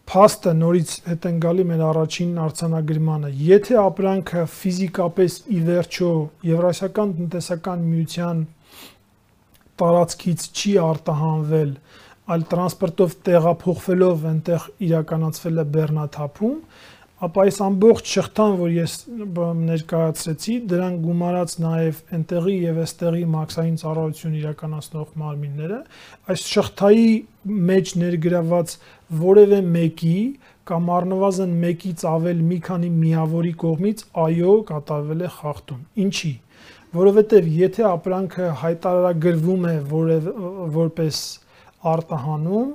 Փաստը նորից հետ են գալի մեր առաջին արցանագրմանը։ Եթե ապրանքը ֆիզիկապես ի վերջո Եվրասիական տնտեսական միության տարածքից չի արտահանվել, այլ տրանսպորտով տեղափոխվելով այնտեղ իրականացվել է բեռնաթափում, ապա այս ամբողջ շղթան, որ ես ներկայացրեցի, դրան գումարած նաև ընտեղի եւ այստեղի մաքսային ծառայություն իրականացնող մարմինները, այս շղթայի մեջ ներգրաված որևէ մեկի կամ առնվազն մեկից ավել մի քանի միավորի կողմից այո կատարվել է խախտում։ Ինչի՞ որովհետև եթե ապրանքը հայտարարագրվում է որպես արտահանում,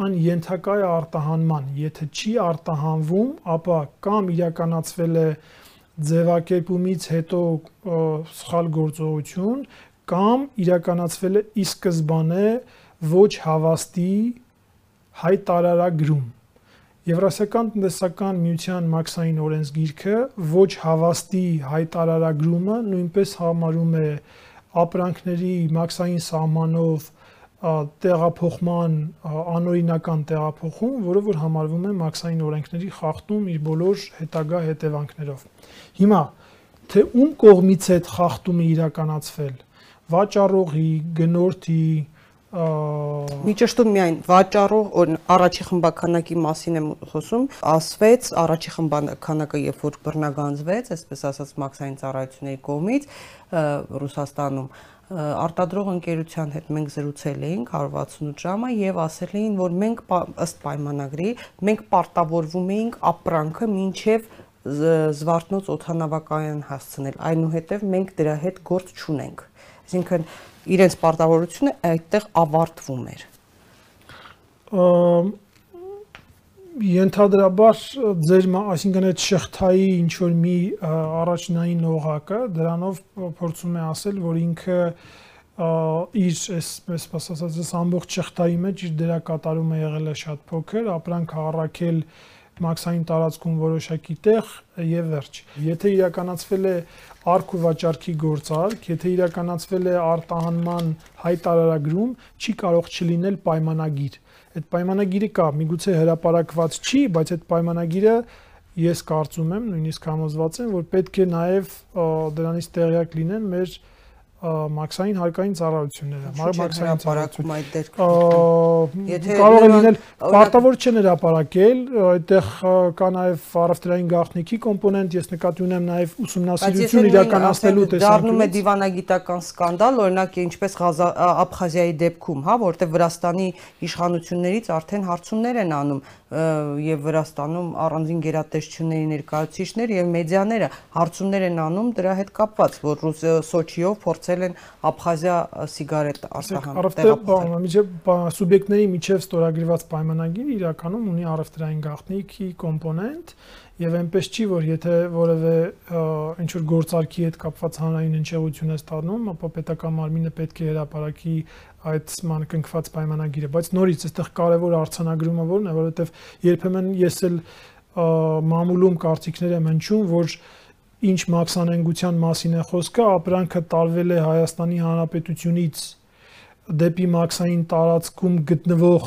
այն ենթակա է արտահանման։ Եթե չի արտահանվում, ապա կամ իրականացվել է ձևակերպումից հետո սխալ գործողություն, կամ իրականացվել է ի սկզբանե ոչ հավաստի հայտարարագրում։ Եվրասիական տնտեսական միության մաքսային օրենսգիրքը ոչ հավաստի հայտարարագրումը նույնպես համարում է ապրանքների մաքսային սահմանով տեղափոխման անօրինական տեղափոխում, որը որ համարվում է մաքսային օրենքների խախտում իր բոլոր հետագա հետևանքներով։ Հիմա թե ում կողմից է այդ խախտումը իրականացվել վաճառողի, գնորդի, Մի ճշտում միայն վաճառող առաջի խմբականակի մասին եմ խոսում, ասվեց առաջի խմբականակը երբ որ բռնագանձվեց, այսպես ասած մաքսային ծառայությունների կողմից Ռուսաստանում արտադրող ընկերության հետ մենք զրուցել էինք 168 ժամը եւ ասել էին, որ մենք ըստ պայմանագրի մենք պարտավորվում էինք ապրանքը մինչեւ զվարթնոց օթանավակայան հասցնել, այնուհետև մենք դրա հետ գործ չունենք։ Այսինքն իրենց պարտավորությունը այդտեղ ավարտվում էր։ Ենթադրաբար ձեր, այսինքն այդ շղթայի ինչ որ մի առաջնային օղակը դրանով փորձում է ասել, որ ինքը իր այսպես ասած, այս ամբողջ շղթայի մեջ իր դերակատարումը եղել է շատ փոքր, ապրանք առաքել մաքսային տարածքում որոշակի տեղ եւ վերջ։ Եթե իրականացվել է արք ու վաճառքի գործարք, եթե իրականացվել է արտահանման հայտարարագրում, չի կարող չլինել պայմանագիր։ Այդ պայմանագիրը կա, միգուցե հրապարակված չի, բայց այդ պայմանագիրը ես կարծում եմ, նույնիսկ համոզված եմ, որ պետք է նաև դրանից տեղյակ լինեն մեր մաքսային հարկային ծառայությունները, մաքսային ծառայություն այդ դեր։ Եթե կարող է լինել պարտավոր չեն հրապարակել, այդտեղ կա նաև առևտրային գաղտնիքի կոմպոնենտ, ես նկատի ունեմ նաև ուսումնասիրություն իրականացնելու տեսանկյունից։ Դառնում է դիվանագիտական սկանդալ, օրինակ ինչպես Աբխազիայի դեպքում, հա, որտեղ Վրաստանի իշխանություններից արդեն հարցումներ են անում եւ Վրաստանում առանձին գերատեսչությունների ներկայացուցիչներ եւ մեդիաները հարցումներ են անում դրա հետ կապված, որ Սոչիով փորձել են Աբխազիա սիգարետ արտահանել։ Միջև սուբյեկտների միջև ստորագրված պայմանագիրը իրականում ունի առևտրային գաղտնիքի կոմպոնենտ եւ այնպես չի որ եթե որևէ ինչ որ գործարքի հետ կապված հանրային հնչեղություն է ստանում, ապա պետական մարմինը պետք է հրապարակի այդ ման կնքված պայմանագիրը, բայց նորից այստեղ կարևոր արցանագրումը որն է, որովհետև երբեմն ես էլ մամուլում կարծիքներ եմ հնչում, որ ինչ մաքսանենգության մասին է խոսքը, ապրանքը տարվել է Հայաստանի Հանրապետությունից դեպի մաքսային տարածքում գտնվող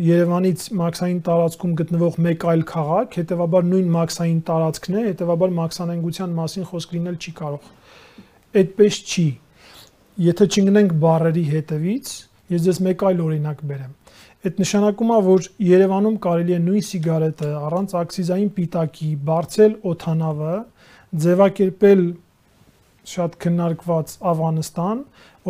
Երևանից մաքսային տարածքում գտնվող մեկ այլ քաղաք, հետեւաբար նույն մաքսային տարածքն է, հետեւաբար մաքսանենգության մասին խոսք լինել չի կարող։ Այդպես չի եթե չընկնենք բարերի հետևից, ես ձեզ մեկ այլ օրինակ բերեմ։ Այդ նշանակում է, որ Երևանում կարելի է նույն սիգարետը առանց ակցիզային պիտակի բարձել օթանավը, ձևակերպել շատ քննարկված Ավանստան,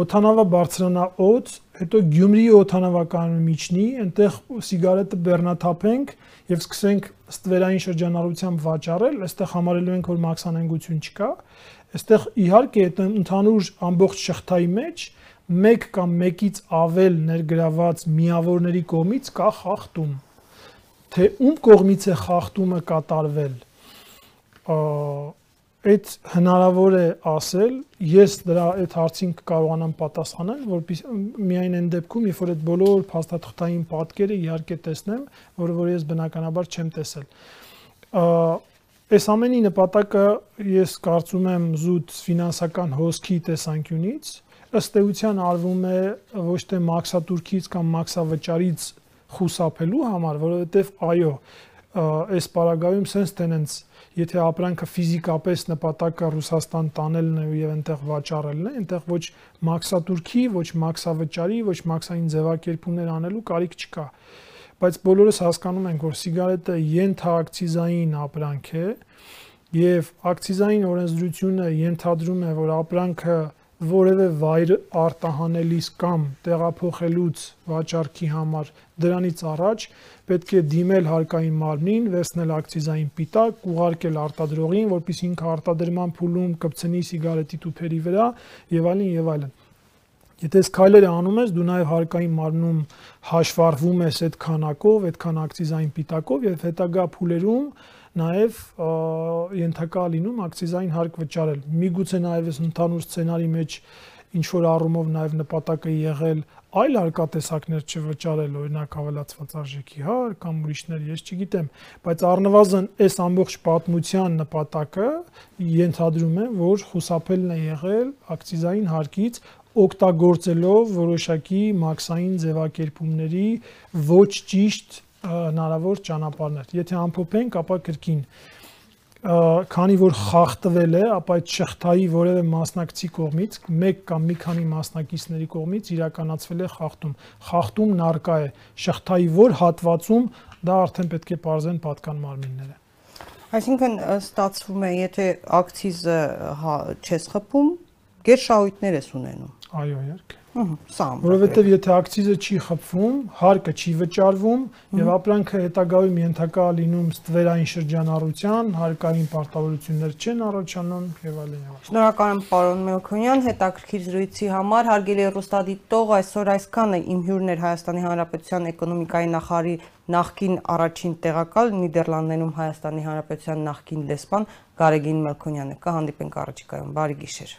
օթանավը բարձրանա օծ, հետո Գյումրիի օթանավականում միջնի, այնտեղ սիգարետը բեռնաթափենք եւ սկսենք ստվերային շրջանառությամբ վաճառել, այստեղ համարելու ենք, որ մաքսանենգություն չկա, Այստեղ իհարկե այդ ընդհանուր ամբողջ շղթայի մեջ մեկ կամ մեկից ավել ներգրաված միավորների կողմից կա խախտում։ Թե ում կողմից է խախտումը կատարվել, այդ հնարավոր է ասել, ես դրա այդ հարցին կարողանամ պատասխանել, որպես միայն այն դեպքում, երբ որ այդ բոլոր փաստաթղթային պատկերը իհարկե տեսնեմ, որը որ ես բնականաբար չեմ տեսել Այս ամենի նպատակը ես կարծում եմ զուտ ֆինանսական հոսքի տեսանկյունից ըստ էության արվում է ոչ թե մաքսատուրքից կամ մաքսավճարից խուսափելու համար, որովհետև այո, այս պարագայում sense tenants եթե ապրանքը ֆիզիկապես նպատակը Ռուսաստան տանելն է եւ այնտեղ վաճառելն է, այնտեղ ոչ մաքսատուրքի, ոչ մաքսավճարի, ոչ մաքսային ձևակերպումներ անելու կարիք չկա բայց բոլորս հասկանում ենք, որ սիգարետը ենթակցիզային ապրանք է եւ ակցիզային օրենսդրությունը ենթադրում է, որ ապրանքը որևէ վայր արտահանելիս կամ տեղափոխելուց վաճառքի համար դրանից առաջ պետք է դիմել հարկային մարմնին, վերցնել ակցիզային պիտակ, ուղարկել արտադրողին, որպեսզի ինքը արտադրման փուլում կպցնի սիգարետի տուփերի վրա եւ այլն եւ այլն։ Եթե այս քայլերը անում ես, դու նաև հարկային մարմնում հաշվառվում ես այդ քանակով, այդքան ակցիզային պիտակով եւ հետագա փուլերում նաև ենթակա լինում ակցիզային հարկ վճարել։ Միգուցե նաև այս ընդհանուր սցենարի մեջ ինչ որ առումով նաև նպատակը եղել այլ արկատեսակներ չվճարել, օրինակ ավելացված արժեքի հար կամ ուրիշներ, ես չգիտեմ, բայց առնվազն այս ամբողջ պատմության նպատակը ենթադրում է, որ խուսափելն է եղել ակցիզային հարկից օգտագործելով որոշակի մաքսային ձևակերպումների ոչ ճիշտ հնարավոր ճանապարհներ։ Եթե ամփոփենք, ապա կրկին քանի որ խախտվել է, ապա այդ շղթայի որևէ մասնակցի կողմից, մեկ կամ մի քանի մասնակիցների կողմից իրականացվել է խախտում։ Խախտումն արկա է շղթայի որ հատվածում դա արդեն պետք է parzեն պատկան մարմինները։ Այսինքն ստացվում է, եթե ակցիզը հա, չես խփում, գերշահույթներ ես ունենում։ Այո, իհարկե։ Սա որովհետև եթե ակցիզը չի խփվում, հարկը չի վճարվում եւ ապրանքը հետագայում ենթակա լինում ստվերային շրջանառության, հարկային պարտավորություններ չեն առաջանում եւ այլն Շնորհակալ եմ պարոն Մելքոնյան, հետաքրքիր զրույցի համար։ Հարգելի ռոստադիտող, այսօր այսքան է իմ հյուրն էր Հայաստանի Հանրապետության էկոնոմիկայի նախարարի նախկին առաջին տեղակալ Նիդերլանդներում Հայաստանի Հանրապետության նախկին դեսպան Գարեգին Մելքոնյանը։ Կհանդիպենք առաջիկայում։ Բարի գիշեր։